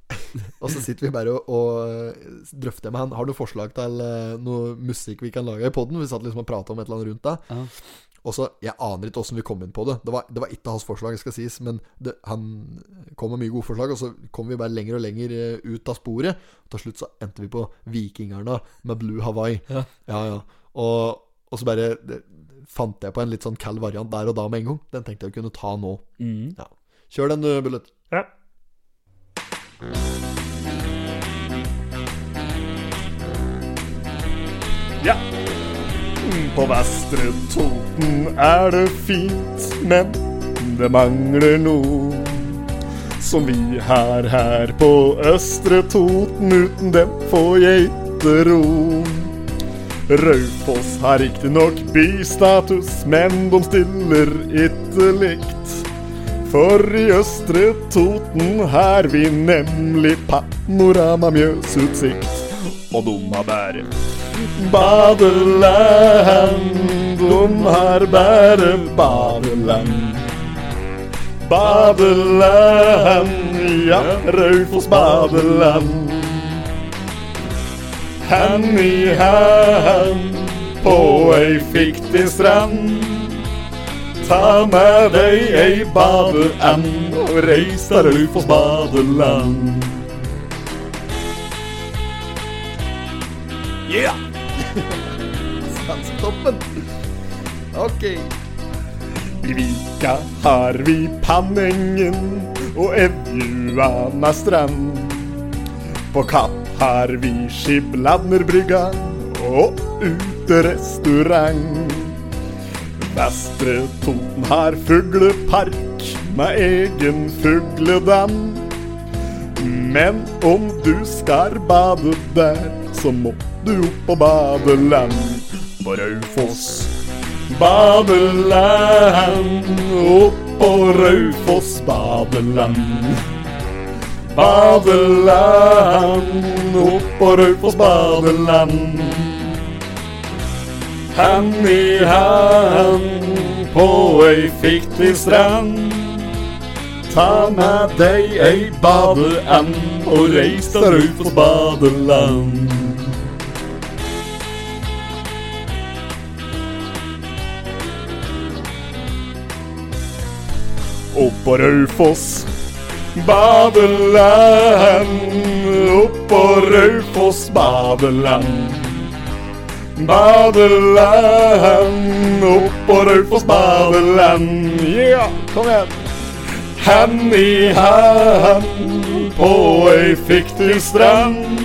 og så sitter vi bare og, og drøfter med han Har du forslag til eh, noe musikk vi kan lage i poden? Vi satt liksom og prata om et eller annet rundt det. Ja. Og så, Jeg aner ikke åssen vi kom inn på det. Det var, det var ikke hans forslag, skal sies. Men det, han kom med mye gode forslag, og så kom vi bare lenger og lenger eh, ut av sporet. Og til slutt så endte vi på Vikingarna med Blue Hawaii. Ja. ja, ja. Og, og så bare det, fant jeg på en litt sånn kald variant der og da med en gang. Den tenkte jeg å kunne ta nå. Mm. Ja. Kjør den, Bullet. Ja. Ja. På Vestre Toten er det fint, men det mangler noe. Som vi har her på Østre Toten, uten dem får jeg ikke ro. Raufoss har riktignok bystatus, men de stiller ikke likt. For i Østre Toten har vi nemlig panorama Mjøsutsikt. Og dom har bare badeland. Dom har bare badeland. Badeland, ja, Raufoss badeland. Hand i hand på ei fiktig strand. Ta med deg ei badeand og reis til Raufoss badeland. Yeah! Svensktoppen. Ok. I Vika har vi Panengen og Evjua med strand. På Kapp har vi Skibladnerbrygga og uterestaurant. Vestre Toten har fuglepark med egen fugledam. Men om du skal bade der, så må du opp på badeland på Raufoss. Badeland, opp på Raufoss badeland. Badeland, opp på Raufoss badeland. Hand i hand på ei fiktig strand. Ta med deg ei badeand og reis der ut på badeland. Opp på Raufoss badeland. Opp på Raufoss badeland. Badeland, opp på Raufoss badeland. Ja, kom igjen. Hand i hand på ei fiktiv strand.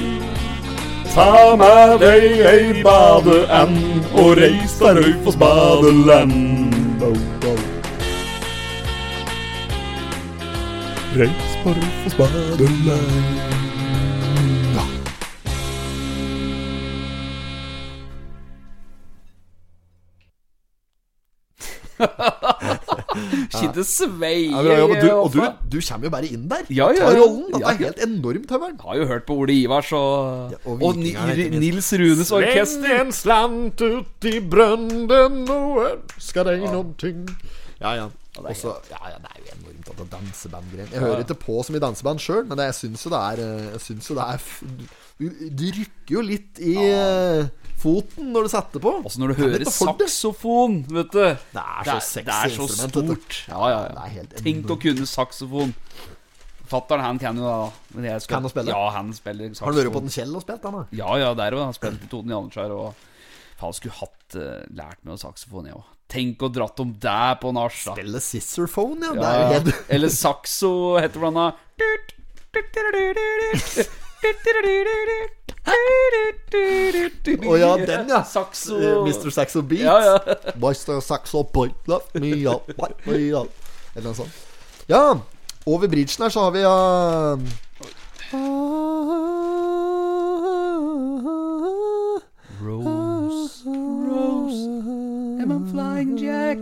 Ta med deg ei badeand og reis til Raufoss badeland. Reis på Raufoss badeland. Ikke sveier Ja, ja, du, og du, du kommer jo bare inn der. Ja, ja, Tar rollen. Dette er helt enormt, Tømmeren. Har jo hørt på Ole Ivars og, Ja, og og, Ni-. Nils Runes Sleng orkester. en slant ut i brønnen og ønsker deg noen ting. Ja, ja. Også, ja, ja, det er jo enormt at det er dansebandgreier. Jeg hører ikke på så mye danseband sjøl, men jeg syns jo det er eh, Jeg synes jo det er Du, rykker jo litt i ja. foten når du setter på. Også når du hører det. saksofon, vet du. Det er så sexy det er så stort. Ja, ja, er ja. Tenk å kunne saksofon. Fattern, han kan jo da men jeg skal, Kan han spille? Ja, han spiller saksofon. Har du vært på den Kjell og spilt, han da? Ja, ja, der òg. Han spilte i Toten Janitsjar og Faen, skulle hatt eh, lært meg å saksofon, jeg òg. Tenk å dratt om deg på nach, da. Spille Scissorphone, ja. Det er jo helt Eller saxo, heter blant Å ja, den, ja. Eh, Mr. Saxo Beats. Ja, ja. Mr. Saxo Point love me up, me up. Eller noe sånt. Ja, over bridgen her så har vi ja Rose, Rose, am I flying Jack?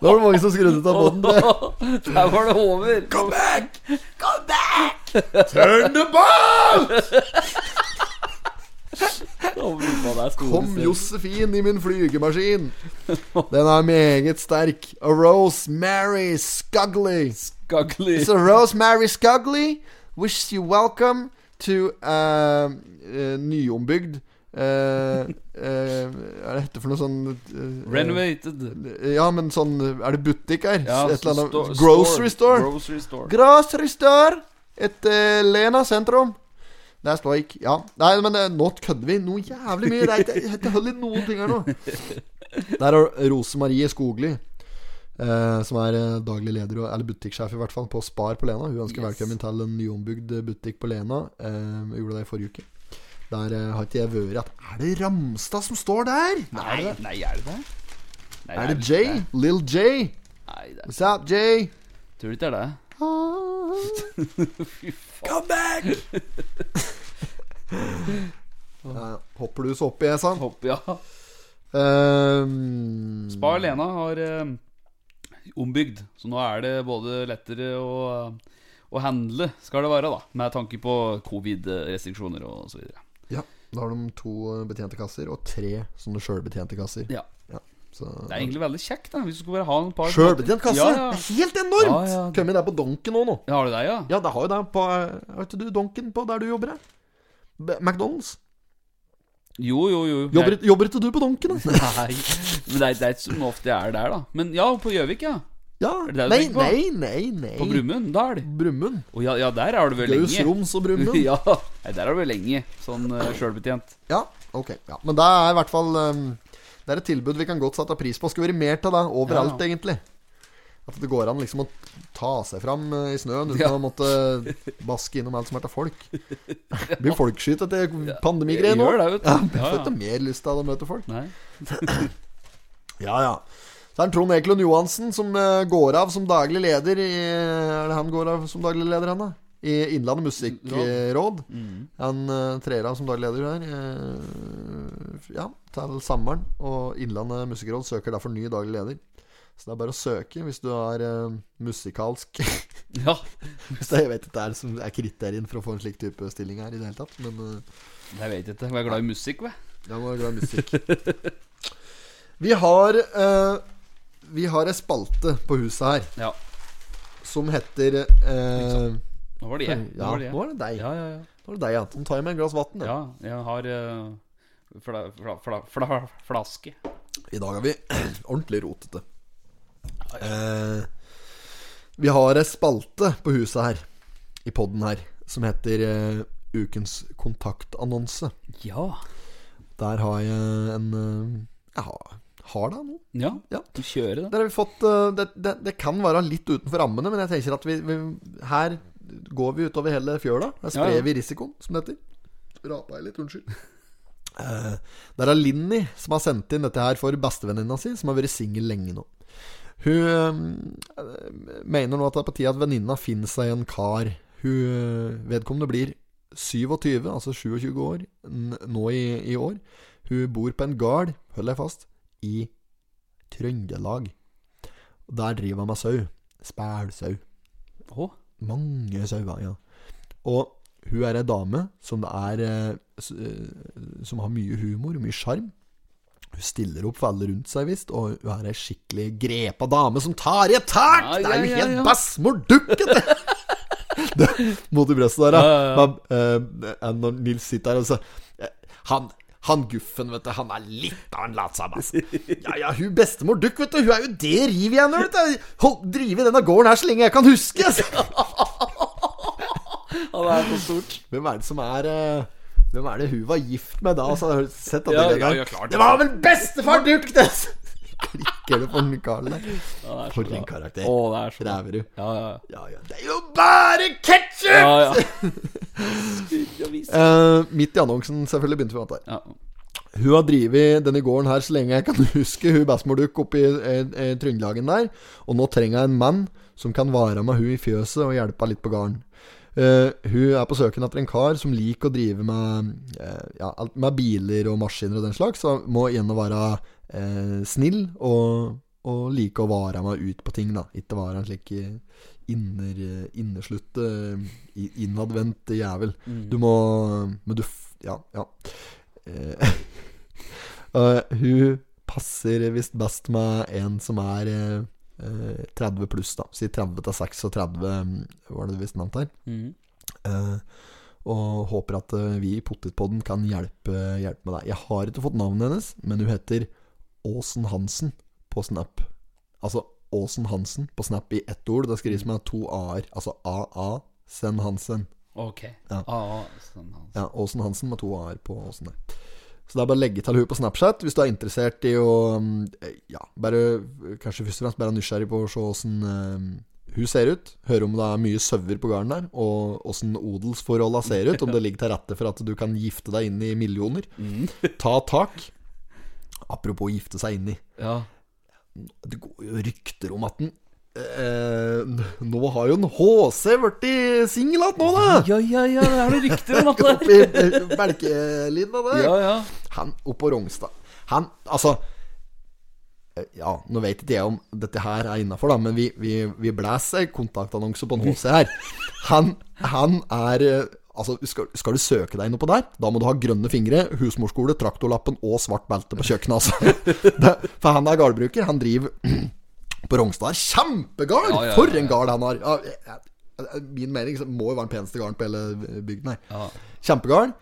Nå var det mange som skrudde ut av båten. Der var det over. Come back! Turn the boat! Kom Josefin i min flygemaskin. Den er meget sterk. A Rosemary Scugley. Scugley. It's a Rosemary Scugley. Wish you welcome to uh, uh, nyombygd uh, Hva er det heter for noe sånn Renovated. Ja, men sånn Er det butikk her? Ja, Et eller sto- store. Grocery store. Grocery store. Grocery store. Et Lena sentrum. Der står ikke Ja. Nei, men uh, nå kødder vi noe jævlig mye. Det er ikke- det er ikke hold i noen ting her nå. Der er Rose Marie Skogli. eh, som er eh, daglig leder, eller butikksjef i hvert fall, på Spar på Lena. Hun ønsker velkommen til en nyombygd butikk på Lena. Eh, gjorde det i forrige uke. Der eh, har ikke jeg vært at Er det Ramstad som står der? Nei, nei, er det det? Nei, Er det Jay? Lill Jay? Nei, det What's up, Jay? tror du ikke det er det? Come back! ja, hopper du så opp i jeg, sa. Hopp, ja. Um, Spar Lena har eh, ombygd, så nå er det både lettere å, å handle, skal det være, da. Med tanke på covid-restriksjoner og så videre. Ja, da har de to betjente kasser og tre sånne sjølbetjente kasser. Ja. Så Det er egentlig veldig kjekt, da, hvis du skulle bare ha en par Sjølbetjent kasse? Ja, ja. Det er helt enormt! Ja, ja. Kommer der på Donken nå, nå. Ja, Har du det, ja? Ja, det har jo det på Har ikke du Donken på der du jobber? her? McDonald's? Jo, jo, jo. Jobber, Jeg- jobber ikke du på Donken, da? Nei, men det er, det er ikke så ofte jeg er der, da. Men ja, på Gjøvik, ja. Ja. Det det Nei, på? nei, nei, nei. På Brumunddal. Brumund. Oh, ja, ja, der er du vel Gaus, lenge. Roms og Brumund. ja, nei, der er du vel lenge. Sånn uh, sjølbetjent. Ja, ok. Ja. Men det er i hvert fall um, Det er et tilbud vi kan godt sette pris på. Skulle vært mer til det overalt, Ja. egentlig. At det går an liksom å ta seg fram eh, i snøen uten Ja. å måtte baske innom alt som er til folk. Det blir folkskyt etter pandemigreier nå. Det, vet du. Ja, jeg får ikke mer lyst til å møte folk. Nei. Ja, ja. Så er det Trond Ekelund Johansen som eh, går av som daglig leder i Er det han går av som daglig leder, han da? I Innlandet Musikkråd. Han uh, trer av som daglig leder her. Ja, til sommeren. Og Innlandet Musikkråd søker derfor ny daglig leder. Så det er bare å søke hvis du er uh, musikalsk. Ja. Hvis jeg vet ikke det er som er kriterien for å få en slik type stilling her i det hele tatt. Men uh, Jeg vet ikke. Jeg er glad i musikk, vel. jeg er glad i musikk. Vi har uh, Vi har ei spalte på huset her Ja. som heter eh, Nå var det jeg. Ja, var det jeg. nå var det deg. Ja, ja, ja. Nå var det deg, ja. Nå tar jeg meg et glass vann. ja jeg har uh, fla, fla, fla, fla, flaske. I dag er vi ordentlig rotete. Eh, vi har ei spalte på huset her, i podden her, som heter eh, Ukens kontaktannonse. Ja. Der har jeg en eh, Jeg har, har det nå. Ja. Ja. Du kjører det. Der har vi fått eh, det, det, det kan være litt utenfor rammene, men jeg tenker at vi, vi her går vi utover hele fjøla. Her Ja, ja. vi risikoen, som det heter. Rapa jeg litt, unnskyld. Eh, det er Linni som har sendt inn dette her for bestevenninna si, som har vært singel lenge nå. Hun uh, mener nå at det er på tide at venninna finner seg en kar. Hun uh, Vedkommende blir 27, altså 27 år, nå i, i år. Hun bor på en gard, hold deg fast, i Trøndelag. Der driver han med sau. Spælsau. Å, Mange sauer, ja. Og hun er ei dame som er eh, eh, Som har mye humor mye sjarm. Hun stiller opp for alle rundt seg, visst. Og hun er ei skikkelig grepa dame som tar i et tak! Ja, det er jo ja, helt ja. bestemor-dukkete! Det- Mot i brøstet der, Ja. Men, uh, når Nils sitter her og så Han han guffen, vet du, han er litt av en latsabb, altså. Ja, ja, hun bestemor Duck, vet du, hun er jo det rivjernet, vet du. Hold, drive denne gården her så lenge jeg kan huske. Altså. Det er så stort. Hvem er det som er eh, Hvem er det hun var gift med da? Altså, sett at Ja, det, ja, ja, klart. det var vel bestefar Duck, det! Klikker det for den karen der. Er For en karakter. Å, det er så. Ræverud. Ja, ja. Ja, ja. Det er jo bare ketsjup! ja, ja. Eh, midt i annonsen, selvfølgelig, begynte vi med ja. Hun har drevet denne gården her så lenge jeg kan huske. Hun bestemor Dukk oppe i Trøndelagen der. Og nå trenger jeg en mann som kan vare med hun i fjøset og hjelpe litt på gården. Eh, hun er på søken etter en kar som liker å drive med, uh, ja, med biler og maskiner og den slags. Så må igjen være uh, snill og, og like å vare meg ut på ting, da. Ikke være en slik inner, inneslutt, eh, innadvendt jævel. Du må Men du Ja, ja. Hun passer visst best med en som er 30 pluss, da. Si 30 til 36, var det visst nevnt her. Mm. Eh, og håper at eh, vi i Pottitpodden kan hjelpe, hjelpe med deg. Jeg har ikke fått navnet hennes, men hun heter Åsen Hansen på Snap. Altså Åsen Hansen på Snap i ett ord. Det skrives med to a-er. Altså AA Sen Hansen. Ok. Ja. Ah, sånn, Hansen. Ja, Åsen Hansen med to a-er på Åsen der. Så det er bare å legge til henne på Snapchat hvis du er interessert i å mm, Ja, bare kanskje først og fremst bare er nysgjerrig på å se åssen eh, hun ser ut. Høre om det er mye sauer på gården der, og åssen odelsforholda ser ut. Om det ligger til rette for at du kan gifte deg inn i millioner. Ta tak. Apropos gifte seg inn i. Ja. Det går jo rykter om at den eh, Nå har jo en HC blitt singel igjen nå, da! ja, ja, ja, det er noe rykter om at det Belkelinna der. Ja, ja. Han oppå Rongstad Han, altså eh, Ja, nå vet ikke jeg om dette her er innafor, da, men vi, vi, vi blæser kontaktannonse på en HC her. Han, han er eh, Altså, skal, skal du søke deg inn på der, da må du ha grønne fingre, husmorskole, traktorlappen og svart belte på kjøkkenet, altså. Det, for han er gardbruker. Han driver på Rongstad. Er Kjempegard! Ja, ja, ja, For en gard han har. Min mening så må jo være den peneste garden på hele bygden her. Ja. Kjempegard.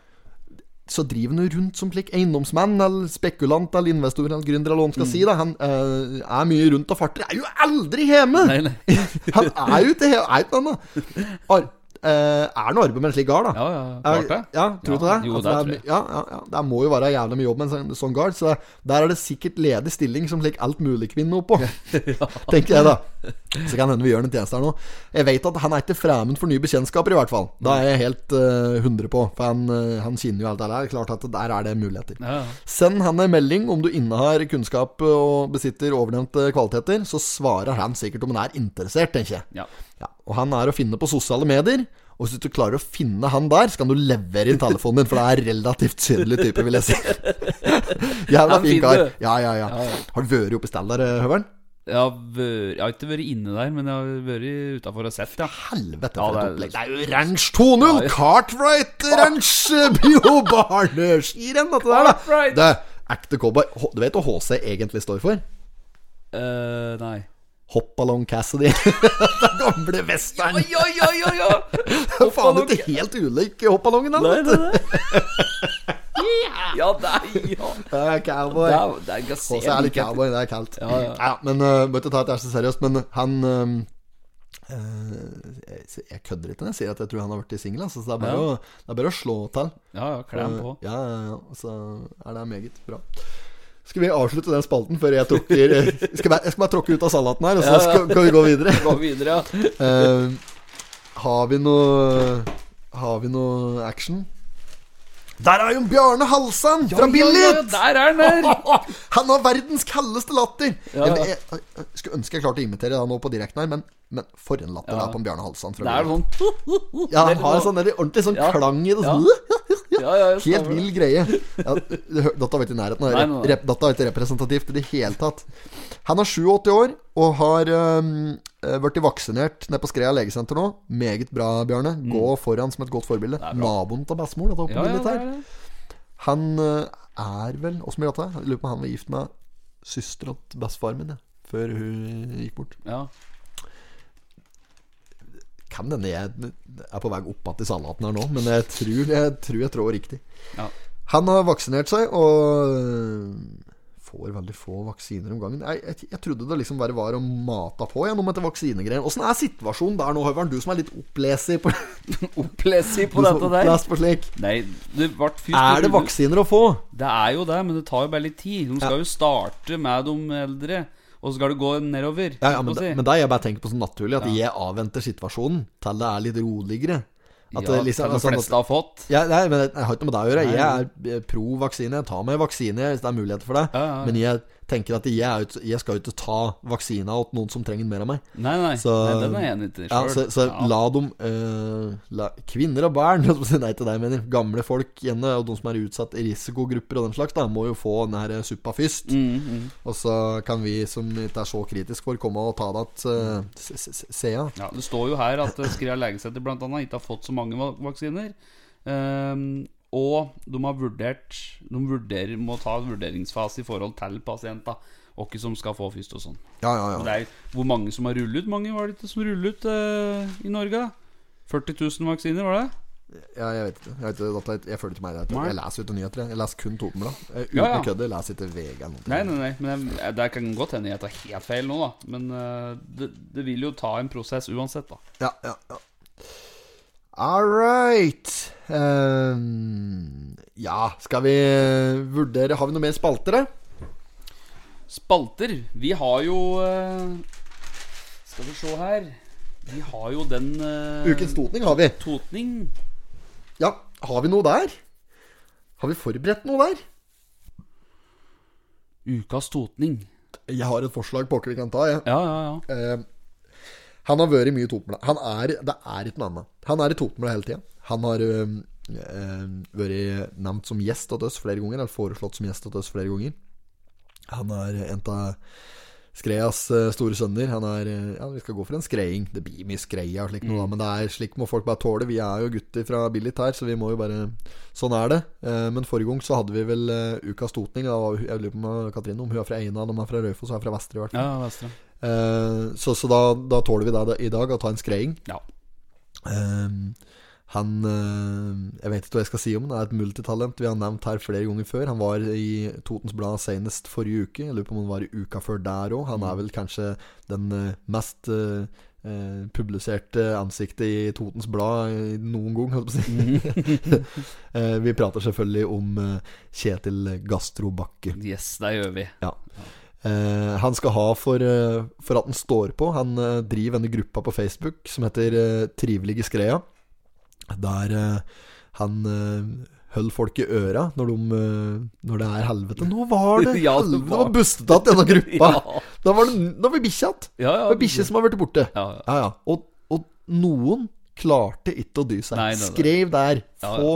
Så driver han rundt som slik eiendomsmann eller spekulant eller investor eller gründer, eller hva han skal si. da Han uh, er mye rundt og farter. Er jo aldri hjemme! Nei, nei. Han er jo ikke he- er eh, er han arbeid med en slik gard, da? Ja, ja, klart det. Ja, tror du Ja, det? jo, At det er. Ja, ja, ja. Det må jo være jævlig mye jobb med en sånn, sånn gard. Så der er det sikkert ledig stilling som slik alt mulig kvinne oppå. Tenker jeg, da. Så kan hende vi gjør en tjeneste her nå. Jeg vet at han er ikke fremmed for nye bekjentskaper, i hvert fall. Da er jeg helt uh, 100 på. For han, uh, han kjenner jo alt det der. Klart at der er det muligheter. Ja, ja. Send han en melding om du innehar kunnskap og besitter ovennevnte kvaliteter. Så svarer han sikkert om han er interessert, tenker jeg. Ja. Ja, og han er å finne på sosiale medier. Og hvis du klarer å finne han der, så kan du levere inn telefonen din, for det er relativt kjedelig type, vil jeg si. Jævla fin kar. Ja, ja, ja. Ja, ja. Har du vært oppe i stell der, eh, Høveren? Jeg har, vært, jeg har ikke vært inne der, men jeg har vært utafor og sett, ja. Helvete, Ja, for det et opplegg. Det er jo Ranch 2.0! Ja, ja. Cartwright Ranch Bio Barneskirenn, dette der, da. Det ekte cowboy. Du vet hva HC egentlig står for? Uh, nei. Hop Along Cassidy. Den gamle western. Ja, ja, ja, ja! Faen ikke helt ulik Hoppalongen, da. Nei, vet du. nei, nei. Ja, det er ja. Det er cowboy. Det er, det er Og så er det cowboy, det er kaldt. Ja, ja. men uh, Må ikke ta det så seriøst, men han uh, Eh, jeg, jeg kødder ikke når jeg sier at jeg tror han har blitt singel. Altså, så det er, bare Ja. å, det er bare å slå til. Ja, ja, klem på. Eh, Ja, ja, ja. Så er det meget bra. Skal vi avslutte den spalten før jeg tråkker eh, skal bare, Jeg skal bare tråkke ut av salaten her, og så Ja, ja. skal, kan vi gå videre. Gå videre, ja. uh, har vi noe Har vi noe action? Der er jo Bjarne Halsan fra Billit! der er den der! Han har verdens kaldeste latter! Ja. Jeg, jeg, jeg skulle ønske jeg klarte å imitere det nå på direkten her, men, men for en latter det er på en Bjarne Halsan fra Det er sånn Ja, han har en sånn ordentlig sånn Ja. klang i det. Ja. Sånn. Ja, ja, Helt vill greie. Ja, dette var ikke i nærheten av rep, Dette var ikke representativt i det hele tatt. Han er 87 år og har um, blitt vaksinert nede på Skrea legesenter nå. Meget bra, Bjarne. Gå foran som et godt forbilde. Mm. Er. Naboen til bestemor. Dette Ja, ja, er. Han eh, er vel Åssen blir dette? Jeg lurer på om han var gift med søstera til bestefaren min, før hun gikk bort. Ja. Kan hende jeg er på vei opp igjen i salaten her nå, men jeg tror jeg, tror jeg trår riktig. Ja. Han har vaksinert seg og øh, får veldig få vaksiner om gangen. Jeg, jeg, jeg trodde det liksom bare var å mate på gjennom etter vaksinegreier. Åssen er situasjonen der nå, Høveren? Du som er litt opplesig på, Opplesig på dette er der. på slik. Nei, det ble først Er det vaksiner å få? Det er jo det, men det tar jo bare litt tid. De skal jo starte med de eldre, og så skal du gå nedover. Ja, ja, men, si. men det er jeg bare tenker på sånn naturlig, at jeg avventer situasjonen til det er litt roligere. At ja, det liksom, de altså, fleste har fått. Ja, nei, men jeg har ikke noe med det å gjøre. Jeg er pro vaksine. Jeg tar meg vaksine hvis det er muligheter for det. Ja, ja. Men jeg tenker at jeg, ut, jeg skal jo ikke ta vaksina til noen som trenger mer av meg. Nei, nei, Så- nei den er jeg enig i Ja, så, så ja. la dem uh, la, Kvinner og barn Nei til deg, mener Gamle folk gjerne, og de som er utsatt i risikogrupper og den slags, da må jo få den her suppa først. Mm, mm. Og så kan vi som ikke er så kritiske for, komme og ta det igjen Se Ja, det står jo her at Skrea legesenter annet ikke har fått så mange vaksiner. Ehm, og de har vurdert De vurderer, må ta en vurderingsfase i forhold til pasienter. Hvem som skal få først og sånn. Ja, ja, ja. det er hvor mange som har rullet ut. Mange var det ikke som rullet ut eh, i Norge? 40 000 vaksiner, var det? ja jeg vet ikke. Jeg, vet ikke jeg følger ikke meg i det. Jeg leser jo ikke nyheter. Jeg leser kun Totenbladet. Uten Ja, ja. å kødde. Jeg leser ikke VG eller noe. Nei, nei, nei, men jeg, det kan godt hende jeg tar helt feil nå, da. Men uh, det, det vil jo ta en prosess uansett, da. Ja, ja, ja. All right. Um, ja, skal vi vurdere Har vi noe mer spalter, da? Spalter. Vi har jo eh, Skal vi se her. Vi har jo den uh, Ukens totning har vi. Totning. Ja, har vi noe der? Har vi forberedt noe der? Ukas totning. Jeg har et forslag på hva vi kan ta. Jeg. Ja, ja, ja. Eh, han har vært mye i Totenblad. Han er, det er ikke noe annet. Han er i Totenblad hele tida. Han har øh, øh, vært nevnt som gjest hos oss flere ganger, eller foreslått som gjest hos oss flere ganger. Han er en av Skreas eh, store sønner. Han er eh, Ja, vi skal gå for en skreiing. Det blir mye skreia og slik noe, da, men det er slik må folk bare tåle. Vi er jo gutter fra Billit her, så vi må jo bare Sånn er det. Eh, men forrige gang så hadde vi vel ukas totning. Jeg lurer på om Katrine om hun er fra Eina, de er fra Raufoss og er fra Vestre, i hvert fall. ja Vestre. Eh, så så da, da tåler vi det i dag, å ta en skreiing. Ja. Ehm, han eh, Jeg vet ikke hva jeg skal si om han. er et multitalent vi har nevnt her flere ganger før. Han var i Totens Blad senest forrige uke. Jeg lurer på om han var i uka før der òg. Han er vel kanskje den eh, mest eh, publiserte ansiktet i Totens Blad noen gang, holdt jeg på å si. Eh, vi prater selvfølgelig om Kjetil Gastro Bakke. Yes, det gjør vi. Ja. Eh, han skal ha for, eh, for at han står på. Han eh, driver denne gruppa på Facebook som heter Trivelige Skreia. Der han holder folk i øra når, de, når det er helvete. Nå var det Ja, det helvete! Det var- bustete bustet igjen, denne gruppa. Ja. Da var det Da var vi bikkja igjen. Ja, ja. Det bikkje som har vært borte. Ja, ja. Ja, ja. Og, og noen klarte ikke å dy seg. Nei, nei, nei. Skrev der Ja, ja. 'Få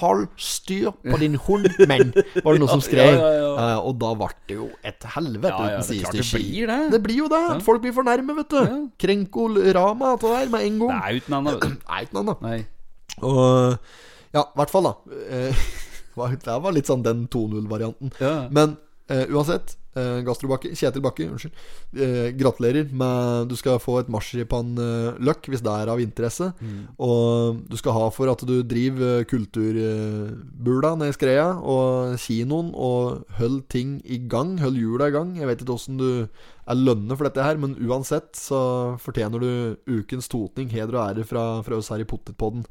hold styr på din hund, menn', var det noen som skrev. ja, ja, ja. og da ble det jo et helvete uten det siste det blir det. Det blir jo det. Folk blir fornærmet, vet du. Ja. Krenkolrama, det der, med en Det er uten annet. Nei, er uten annet. Og ja, i hvert fall, da. Eh, Det var litt sånn den 2-0-varianten. Ja. Men uh, uansett, eh, Bakke, Kjetil Bakke, unnskyld. Eh, gratulerer med Du skal få et marsipanløk, hvis det er av interesse. Og du skal ha for at du driver eh, kulturbula nede i Skreia, og kinoen, og hold ting i gang. Hold hjula i gang. Jeg vet ikke åssen du er lønnet for dette her, men uansett så fortjener du ukens totning. Heder og ære fra, fra oss her i Potetpodden.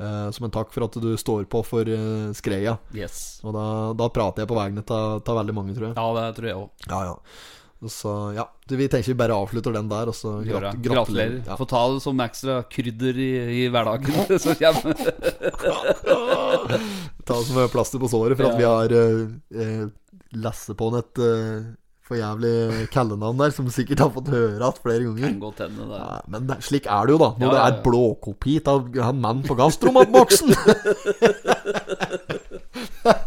Eh, som en takk for at du står på for uh, Skreia. Yes. Og da, da prater jeg på vegne av veldig mange, tror jeg. Ja, det tror jeg òg. Ja, ja. Så ja, du, vi tenker vi bare avslutter den der, og så grat Gratulerer. Ja. Få ta det som ekstra krydder i, i hverdagen. som kommer Ta det som plaster på såret for at vi har uh, uh, lesset på den et eh, for jævlig kallenavn der, som sikkert har fått høre igjen flere ganger. Kan godt hende det. Ja, men det, slik er det jo, da. Når Ja, det ja, er ja. blåkopi av han mannen på gastromatboksen.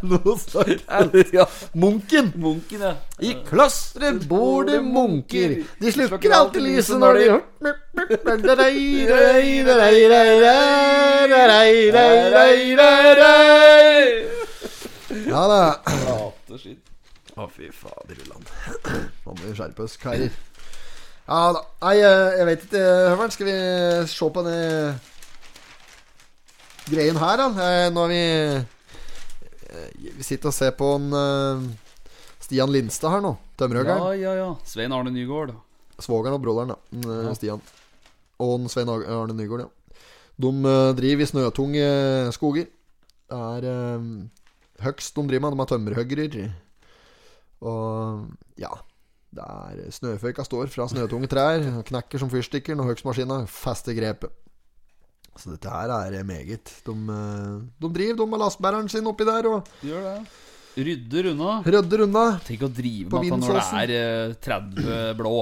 Noe så Munken. Munken, ja. I klosteret bor det munker. De slukker alltid lyset når de Ja da. Prater skitt. Å, fy faderullan. Nå må vi skjerpe oss, karer. Ja da. Nei, eh, jeg vet ikke, Høveren. Skal vi se på den greien her, da? Eh, Nå har vi eh, Vi sitter og ser på en eh, Stian Lindstad her nå. Tømmerhoggeren. Ja, ja, ja. Svein Arne Nygård. Svogeren og broderen, da. en, eh, Stian. Og en Svein Arne Nygaard, ja. De eh, driver i snøtunge skoger. Det er høgst de driver med. De er tømmerhoggere. Og ja. Det er Snøføyka står fra snøtunge trær, knekker som fyrstikker når høgstmaskina fester grepet. Så dette her er meget. De, eh, de driver de med lastebæreren sin oppi der og Gjør det. Rydder unna. rydder unna. Tenk å drive med dette når det er eh, 30 blå.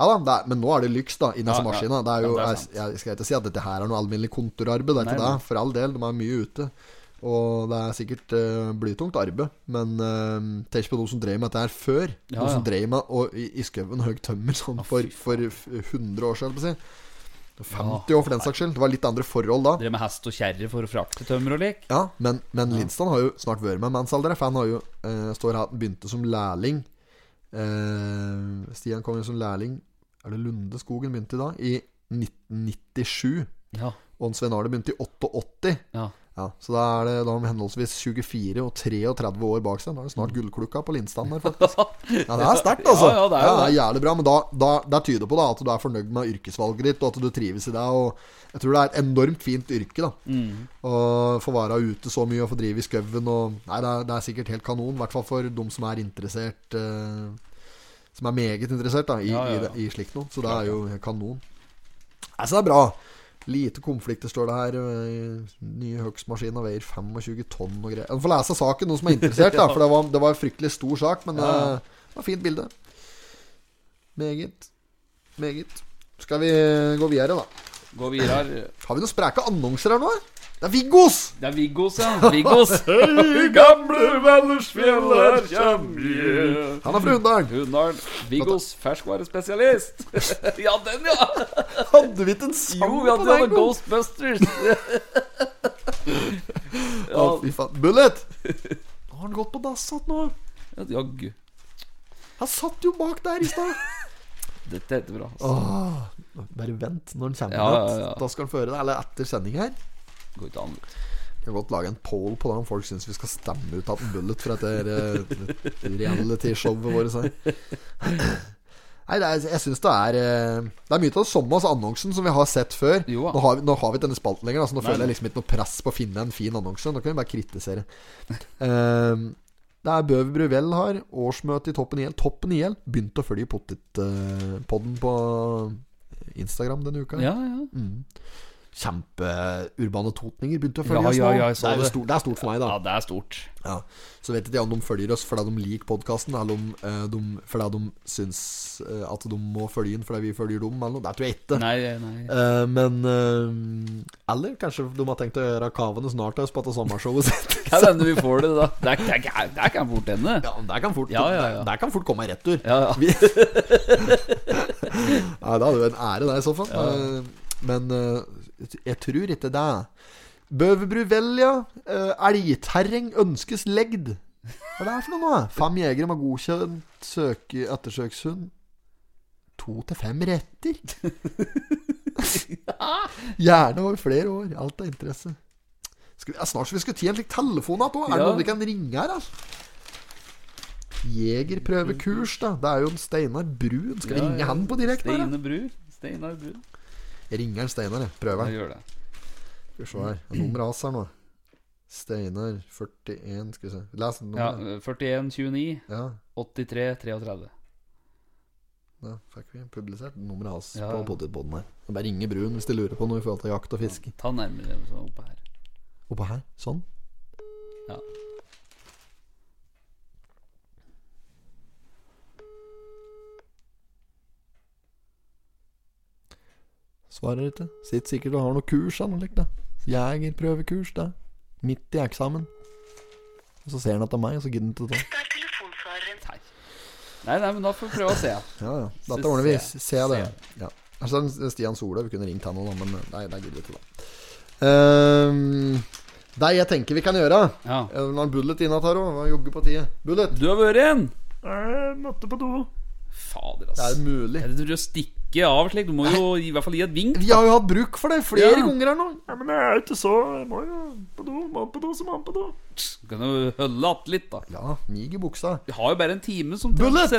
Ja da, det er, men nå er det lyks da i disse Ja, ja. Det er jo, Ja, det er jeg, jeg skal ikke si at dette her er noe alminnelig kontorarbeid. Det er Nei, ikke det, for all del. De er mye ute. Og det er sikkert uh, blytungt arbeid. Men uh, tenk på noen som drev med dette her før. Ja, noen som ja. drev med og, i, i skauen høy tømmer sånn for, for f- 100 år siden. Si. 50 år for den saks skyld. Det var litt andre forhold da. Drev med hest og kjerre for å frakte tømmer og lik. Ja, men, men Linston har jo snart vært med Mansalder. For han har jo uh, står her begynte som lærling. Uh, Stian kom jo som lærling Er det Lunde Skogen begynte i da? I 1997. Ja. Og Svein Arne begynte i 88. ja. Ja, så da er det da har de henholdsvis 24 og 33 år bak seg. Da er det snart gullklukka på Lindstrand der, faktisk. Ja, det er sterkt, altså. Ja, ja, det er jo det. jævlig bra. Men da, da, det tyder på da at du er fornøyd med yrkesvalget ditt, og at du trives i det. Og jeg tror det er et enormt fint yrke, da. Mm. Å få være ute så mye og få drive i skauen og Nei, det er, det er sikkert helt kanon. I hvert fall for de som er interessert eh, Som er meget interessert da i, Ja, ja, ja. i, i slikt noe. Så det er jo kanon kanon. Altså, det er bra. Lite konflikter står det her. eh, Nye hogstmaskiner veier 25 tonn og greier. Du får lese saken, noen som er interessert, da. For det var, det var en fryktelig stor sak. Men Ja. eh, det var fint bilde. Meget. Meget. Skal vi gå videre, da? Gå videre. Har vi noen spreke annonser her nå? Det er Viggos! Det er Viggos, ja. Viggos. Hei, gamle Vallersfjell, her kjem vi. Han er fra Hunndalen. Hunndalen. Viggos ferskvarespesialist. ja, den, ja. Hadde vi ikke en sang Jo, vi på hadde jo den gang? Ghostbusters. Å, fy faen. Bullet! Nå har han gått på dass igjen nå. ja, jaggu. Han satt jo bak der i stad. Dette heter bra. altså. Åh, Bare vent når han kommer Ja, ja, ja. Da skal han føre det. Eller etter sending her. Går ikke an. Jeg kan godt lage en poll på det om folk syns vi skal stemme ut at en Bullet for dette reality-showet vårt. her. Nei, det er, jeg syns det er eh, Det er mye av det samme annonsen som vi har sett før. Jo, ja. nå, har vi, nå har vi ikke denne spalten lenger, altså, nå Nei, føler jeg liksom ikke noe press på å finne en fin annonse. Nå kan vi bare kritisere. Ehm, det er Bøver Bruvel har årsmøte i Toppen IL. Toppen IL begynte å følge Pottit-podden på Instagram denne uka. Ja, ja. Mm. Kjempeurbane totninger begynte å følge Ja, oss nå. ja, ja, det, er det. stort, det er stort for meg, da. Ja, det er stort. Ja. Så vet ikke jeg om de følger oss fordi de liker podkasten, eller om eh, de, fordi de syns eh, at de må følge inn fordi vi følger dem, eller noe. Det tror jeg ikke. Nei, nei. Eh, men Eller kanskje de har tenkt å gjøre kavene snart til oss på dette sommershowet sitt. Kan hende vi får det, da. Det, er- det, er- det kan fort hende. ja, det kan fort, Ja, ja, ja. Det, kan fort komme i retur. Ja, ja. Vi- Nei, det hadde jo en ære, det, i så fall. Men eh, jeg tror ikke det. Bøverbru Velja. Uh, elgterreng ønskes legd. Hva er det for noe nå? Fem jegere med godkjent søke, ettersøkshund. To til fem retter. Gjerne over flere år. Alt av interesse. Skal vi, ja, snart så vi skal ta en slik telefon igjen. Er det noen vi kan ringe her, da? Jegerprøvekurs, da. Det er jo en Steinar Brun. Skal vi Ja, ringe ja. han på direkte? da? Steinar Brun. Steinar Brur. Ringer Steinar, jeg. Prøver. Jeg gjør det. Skal vi se her. Er Nummeret hans her nå. Steinar 41 Skal vi se. Les Ja, nummeret. 41 29 Ja. 83 33. Da fikk vi publisert nummeret hans Ja, på potetpodden her. Er Bare ringe Brun hvis de lurer på noe i forhold til jakt og fiske. Ta nærmere så oppe her. Oppå her. Sånn. Ja. Svarer ikke. Sitter sikkert og har noe kurs eller da. Jegerprøvekurs, det. Midt i eksamen. Og så ser han at det er meg, og så gidder han ikke å ta. Nei. nei, nei, men da får vi prøve å se. Ja, ja. Dette ordner vi. Se- Se det. Ja. Altså, Stian Solhaug vi kunne ringt han òg, men nei, det gidder vi ikke, da. Um, det jeg tenker vi kan gjøre Ja. Eh, Nå er Bullet inne her òg. Jogger på tide. Bullet, Du har vært en! Jeg måtte på do. Fader, det er mulig. Er det du stikke av slik? Du må jo i hvert fall gi et vink. Vi har jo hatt bruk for det flere Ja. ganger her nå. Ja, men jeg er ute, ikke så Jeg må jo på do. Må på do, så må man på do. Du kan jo holde att litt, da. Ja, mig i buksa. Vi har jo bare en time som Bullet!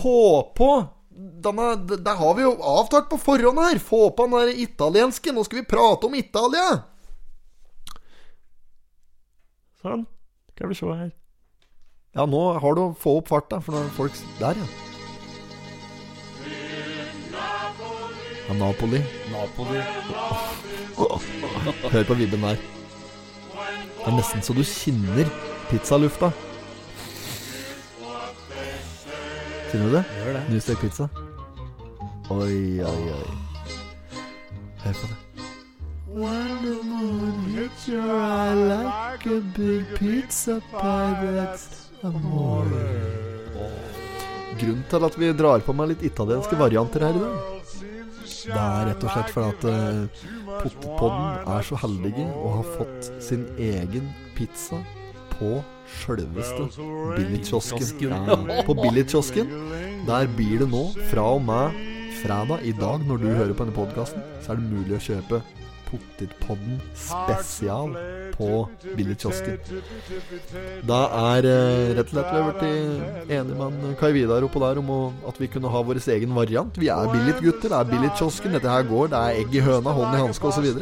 Få på denne Der har vi jo avtalt på forhånd her. Få på den der italienske. Nå skal vi prate om Italia. Sånn. Skal vi se her. Ja, nå har du Få opp farta, for nå er folk Der, ja. Ja, Napoli. Napoli. Hør på vibben der. Det er nesten så du kjenner pizzalufta. Kjenner du det? Gjør det. Nystekt pizza. Oi, oi, oi. Hør på det. When the moon hits your eye like a big pizza pie, that's amore. Grunnen til at vi drar på meg litt italienske varianter her i dag, det er rett og slett fordi at uh, Pottepodden er så heldige å ha fått sin egen pizza på sjølveste Billigkiosken. Ja, på Billigkiosken. Der blir det nå, fra og med fredag i dag, når du hører på denne podkasten, så er det mulig å kjøpe Pottitpodden spesial på Billigkiosken. Da er eh, rett og slett vi blitt enige med Kai Vidar oppå der om å, at vi kunne ha vår egen variant. Vi er Billit-gutter, det er Billit-kiosken, dette her går, det er egg i høna, hånd i hanske osv.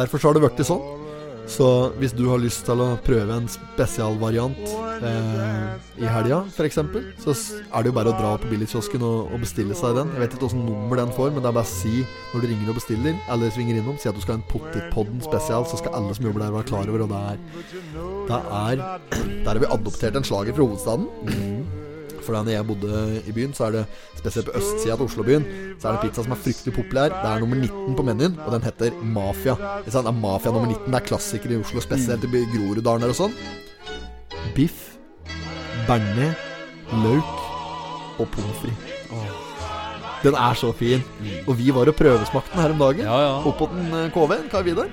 Derfor så har det blitt sånn. Så hvis du har lyst til å prøve en spesialvariant eh, i helga, f.eks., så er det jo bare å dra på billigkiosken og, og bestille seg den. Jeg vet ikke åssen nummer den får, men det er bare å si når du ringer og bestiller, eller svinger innom, si at du skal ha en Pottitpodden spesial, så skal alle som jobber der, være klar over og det er Det er Der har vi adoptert en slager fra hovedstaden. For da jeg bodde i byen, så er det spesielt på østsida av Oslobyen, så er det pizza som er fryktelig populær. Det er nummer 19 på menyen, og den heter Mafia. Det er Mafia nummer 19. Det er klassiker i Oslo, spesielt i Groruddalen og sånn. Biff, bearnés, løk og pommes frites. Den er så fin. Og vi var og prøvesmakte den her om dagen. Ja, ja. Oppå den KV-en, Kai Vidar.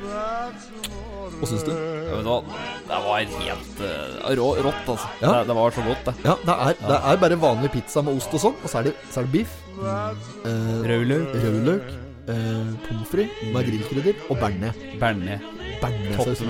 Hva syns du? Ja, vet du hva? Det var helt uh, rå, rått, altså. Ja. Det, det var så godt, det. Ja, det er, det er bare vanlig pizza med ost og sånn, og så er det, så er det biff. Eh, Rødløk. Rødløk. uh, pommes frites med grillkrydder og bearnés. Bearnés.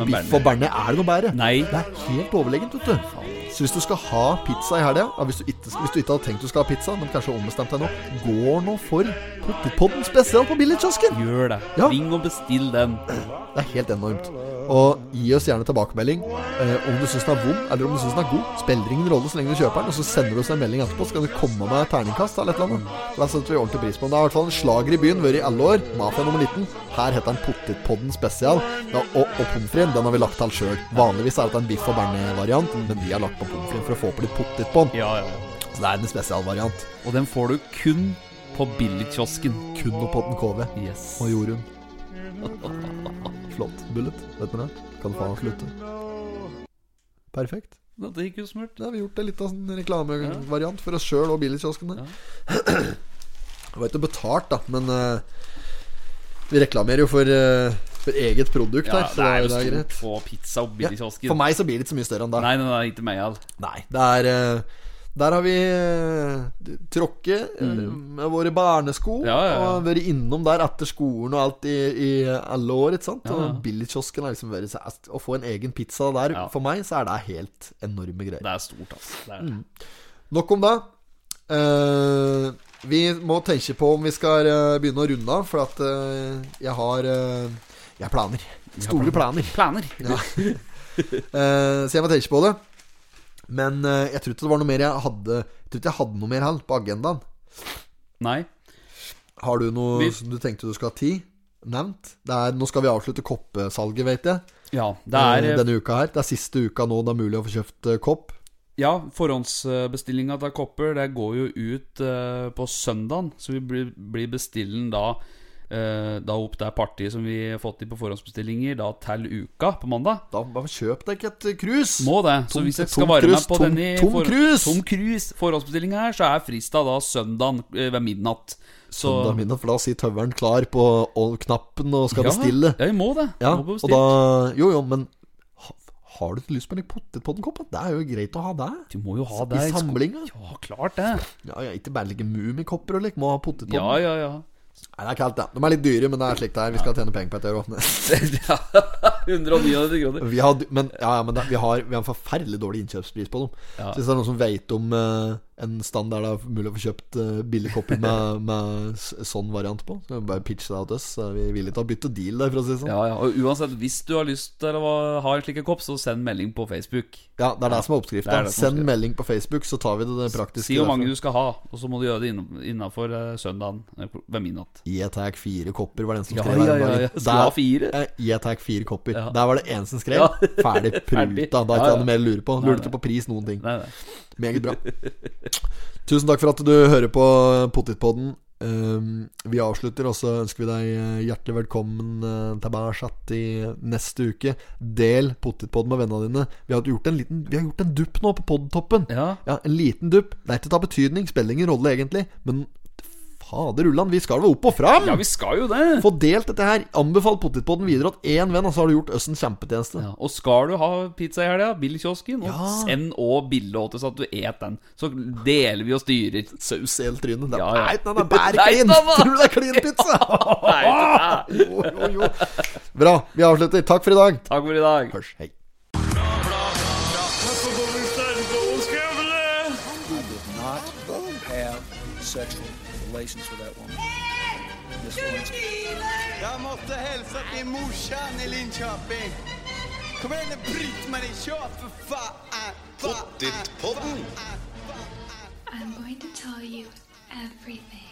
Biff og bearnés. Er det noe bedre? Nei. Det er helt overlegent, vet du. Så hvis du skal ha pizza i helga, ja, hvis, hvis du ikke hadde tenkt du skal ha pizza, men kanskje ombestemt deg nå, går nå for Pottitpodden spesial på billigkiosken. Gjør det. Ja. Ring og bestill den. Det er helt enormt. Og gi oss gjerne tilbakemelding eh, om du syns den er vond, eller om du syns den er god. Spiller ingen rolle så lenge du kjøper den, og så sender du oss en melding etterpå. Så skal du komme med terningkast eller et eller annet. Da setter vi ordentlig pris på den. Det er i hvert fall en slager i byen, vært i alle år. Mafia nummer 19. Her heter den Pottitpodden spesial. Ja, og og pommes fritesen, den har vi lagt til sjøl. Vanligvis er det en biff og bearnés-variant, men vi har lagt på pommes frites for å få på litt på den. Ja, ja. Så det er en spesialvariant. Og den får du kun på billigkiosken. Kun på den KV Yes. og Jorunn. Flott. Bullet. Vet du det? Kan faen slutte. Perfekt. Dette gikk jo smurt. Da har vi gjort en liten sånn reklamevariant for oss sjøl og billigkioskene. Det var ikke betalt, da, men eh, vi reklamerer jo for, eh, for eget produkt her. Ja, det er jo det er greit. på pizza og Ja, billigkiosken. for meg så blir det ikke så mye større enn det. Nei, nei, nei, ikke meg all. Nei, det er, eh, Der har vi eh, tråkket mm. med våre barnesko. Ja, ja, ja. Og vært innom der etter skolen og alt i, i alle år. ikke sant? Ja, ja. Og Billigkiosken har liksom vært så- Å få en egen pizza der, Ja. for meg, så er det helt enorme greier. Det er stort, altså. Det er det. Nok om det. Eh, vi må tenke på om vi skal eh, begynne å runde av, for at eh, jeg har eh, Jeg har planer. Store planer. Planer. Ja. Så jeg må tenke på det. Men jeg tror ikke det var noe mer jeg hadde Jeg tror ikke jeg hadde noe mer her på agendaen. Nei. Har du noe Vi- som du tenkte du skulle ha tid? Nevnt? Det er, nå skal vi avslutte koppesalget, vet jeg. Ja, det er denne uka her. Det er siste uka nå det er mulig å få kjøpt kopp. Ja, forhåndsbestillinga av kopper Det går jo ut uh, på søndagen. Så vi blir, blir bestillen da uh, Da opp det partiet som vi har fått i på forhåndsbestillinger, da til uka på mandag. Da bare kjøp deg ikke et krus. Må det. Så hvis jeg skal være med på tom- den i tom krus! Tom krus forhåndsbestillinga her, så er frista da søndagen eh, ved midnatt. Så Søndag midnatt, for da sitter tøveren klar på knappen og skal ja, bestille. Ja, vi må det. Ja, må og da Jo, jo, men har du lyst på en potetpottenkopp? Det er jo greit å ha det. Du må jo ha det I samlinga. Ja, klart det. Ja, ja, ikke bare like mummikopper og like, Må ha potetpodden. Ja, ja, ja. Nei, det er kaldt, det. De er litt dyre, men det er slik det er. Vi skal tjene penger på dette. euro 199 kroner. Vi har, men ja, men det, vi, har, vi har en forferdelig dårlig innkjøpspris på dem. Ja. Så hvis det er noen som vet om eh, en standard det er mulig å få kjøpt uh, billige kopper med, med sånn variant på, så bare pitch det til oss. Så er vi villige til å bytte deal der, for å si det sånn. Ja, ja, og uansett, hvis du har lyst til å ha en slik kopp, så send melding på Facebook. Ja, det er det som er oppskrifta. Send melding på Facebook, så tar vi det, det praktiske. Si hvor mange derfor. du skal ha, og så må du gjøre det innafor søndagen eh, ved midnatt. Jeg tar fire kopper, var det en som skrev. ja, ja, ja. Skal ha fire? Eh, Jeg tar fire kopper. Der var det en som skrev. Ferdig pruta. Da er ikke noe mer å lure på. Lurte ikke på pris, noen ting. Nei, nei. Meget bra. Tusen takk for at du hører på Pottitpodden. Um, vi avslutter, og så ønsker vi deg eh, hjertelig velkommen uh, tilbake i neste uke. Del Pottitpodden med vennene dine. Vi har gjort en liten Vi har gjort en dupp nå på podtoppen. Ja. Ja, En liten dupp. Det er ikke ta betydning, spiller ingen rolle egentlig. Men fader ullan, vi skal vel opp og fram! ja, vi skal jo det! Få delt dette her. Anbefal Pottitpodden videre til én venn, og så har du gjort oss en kjempetjeneste. Ja, og skal du ha pizza i helga, Bill-kiosken, og Ja. send òg bilde til så at du et den. Så deler vi og styrer. Saus i hele trynet. Ja, ja. Nei, den er bare den Tror du det er klin pizza? Nei. Jo, jo, jo. Bra. Vi avslutter. Takk for i dag. Takk for i dag. Hørs. Hei. Nu Britt-Marie, kör för fan! Pottitpodden! I'm going to tell you everything.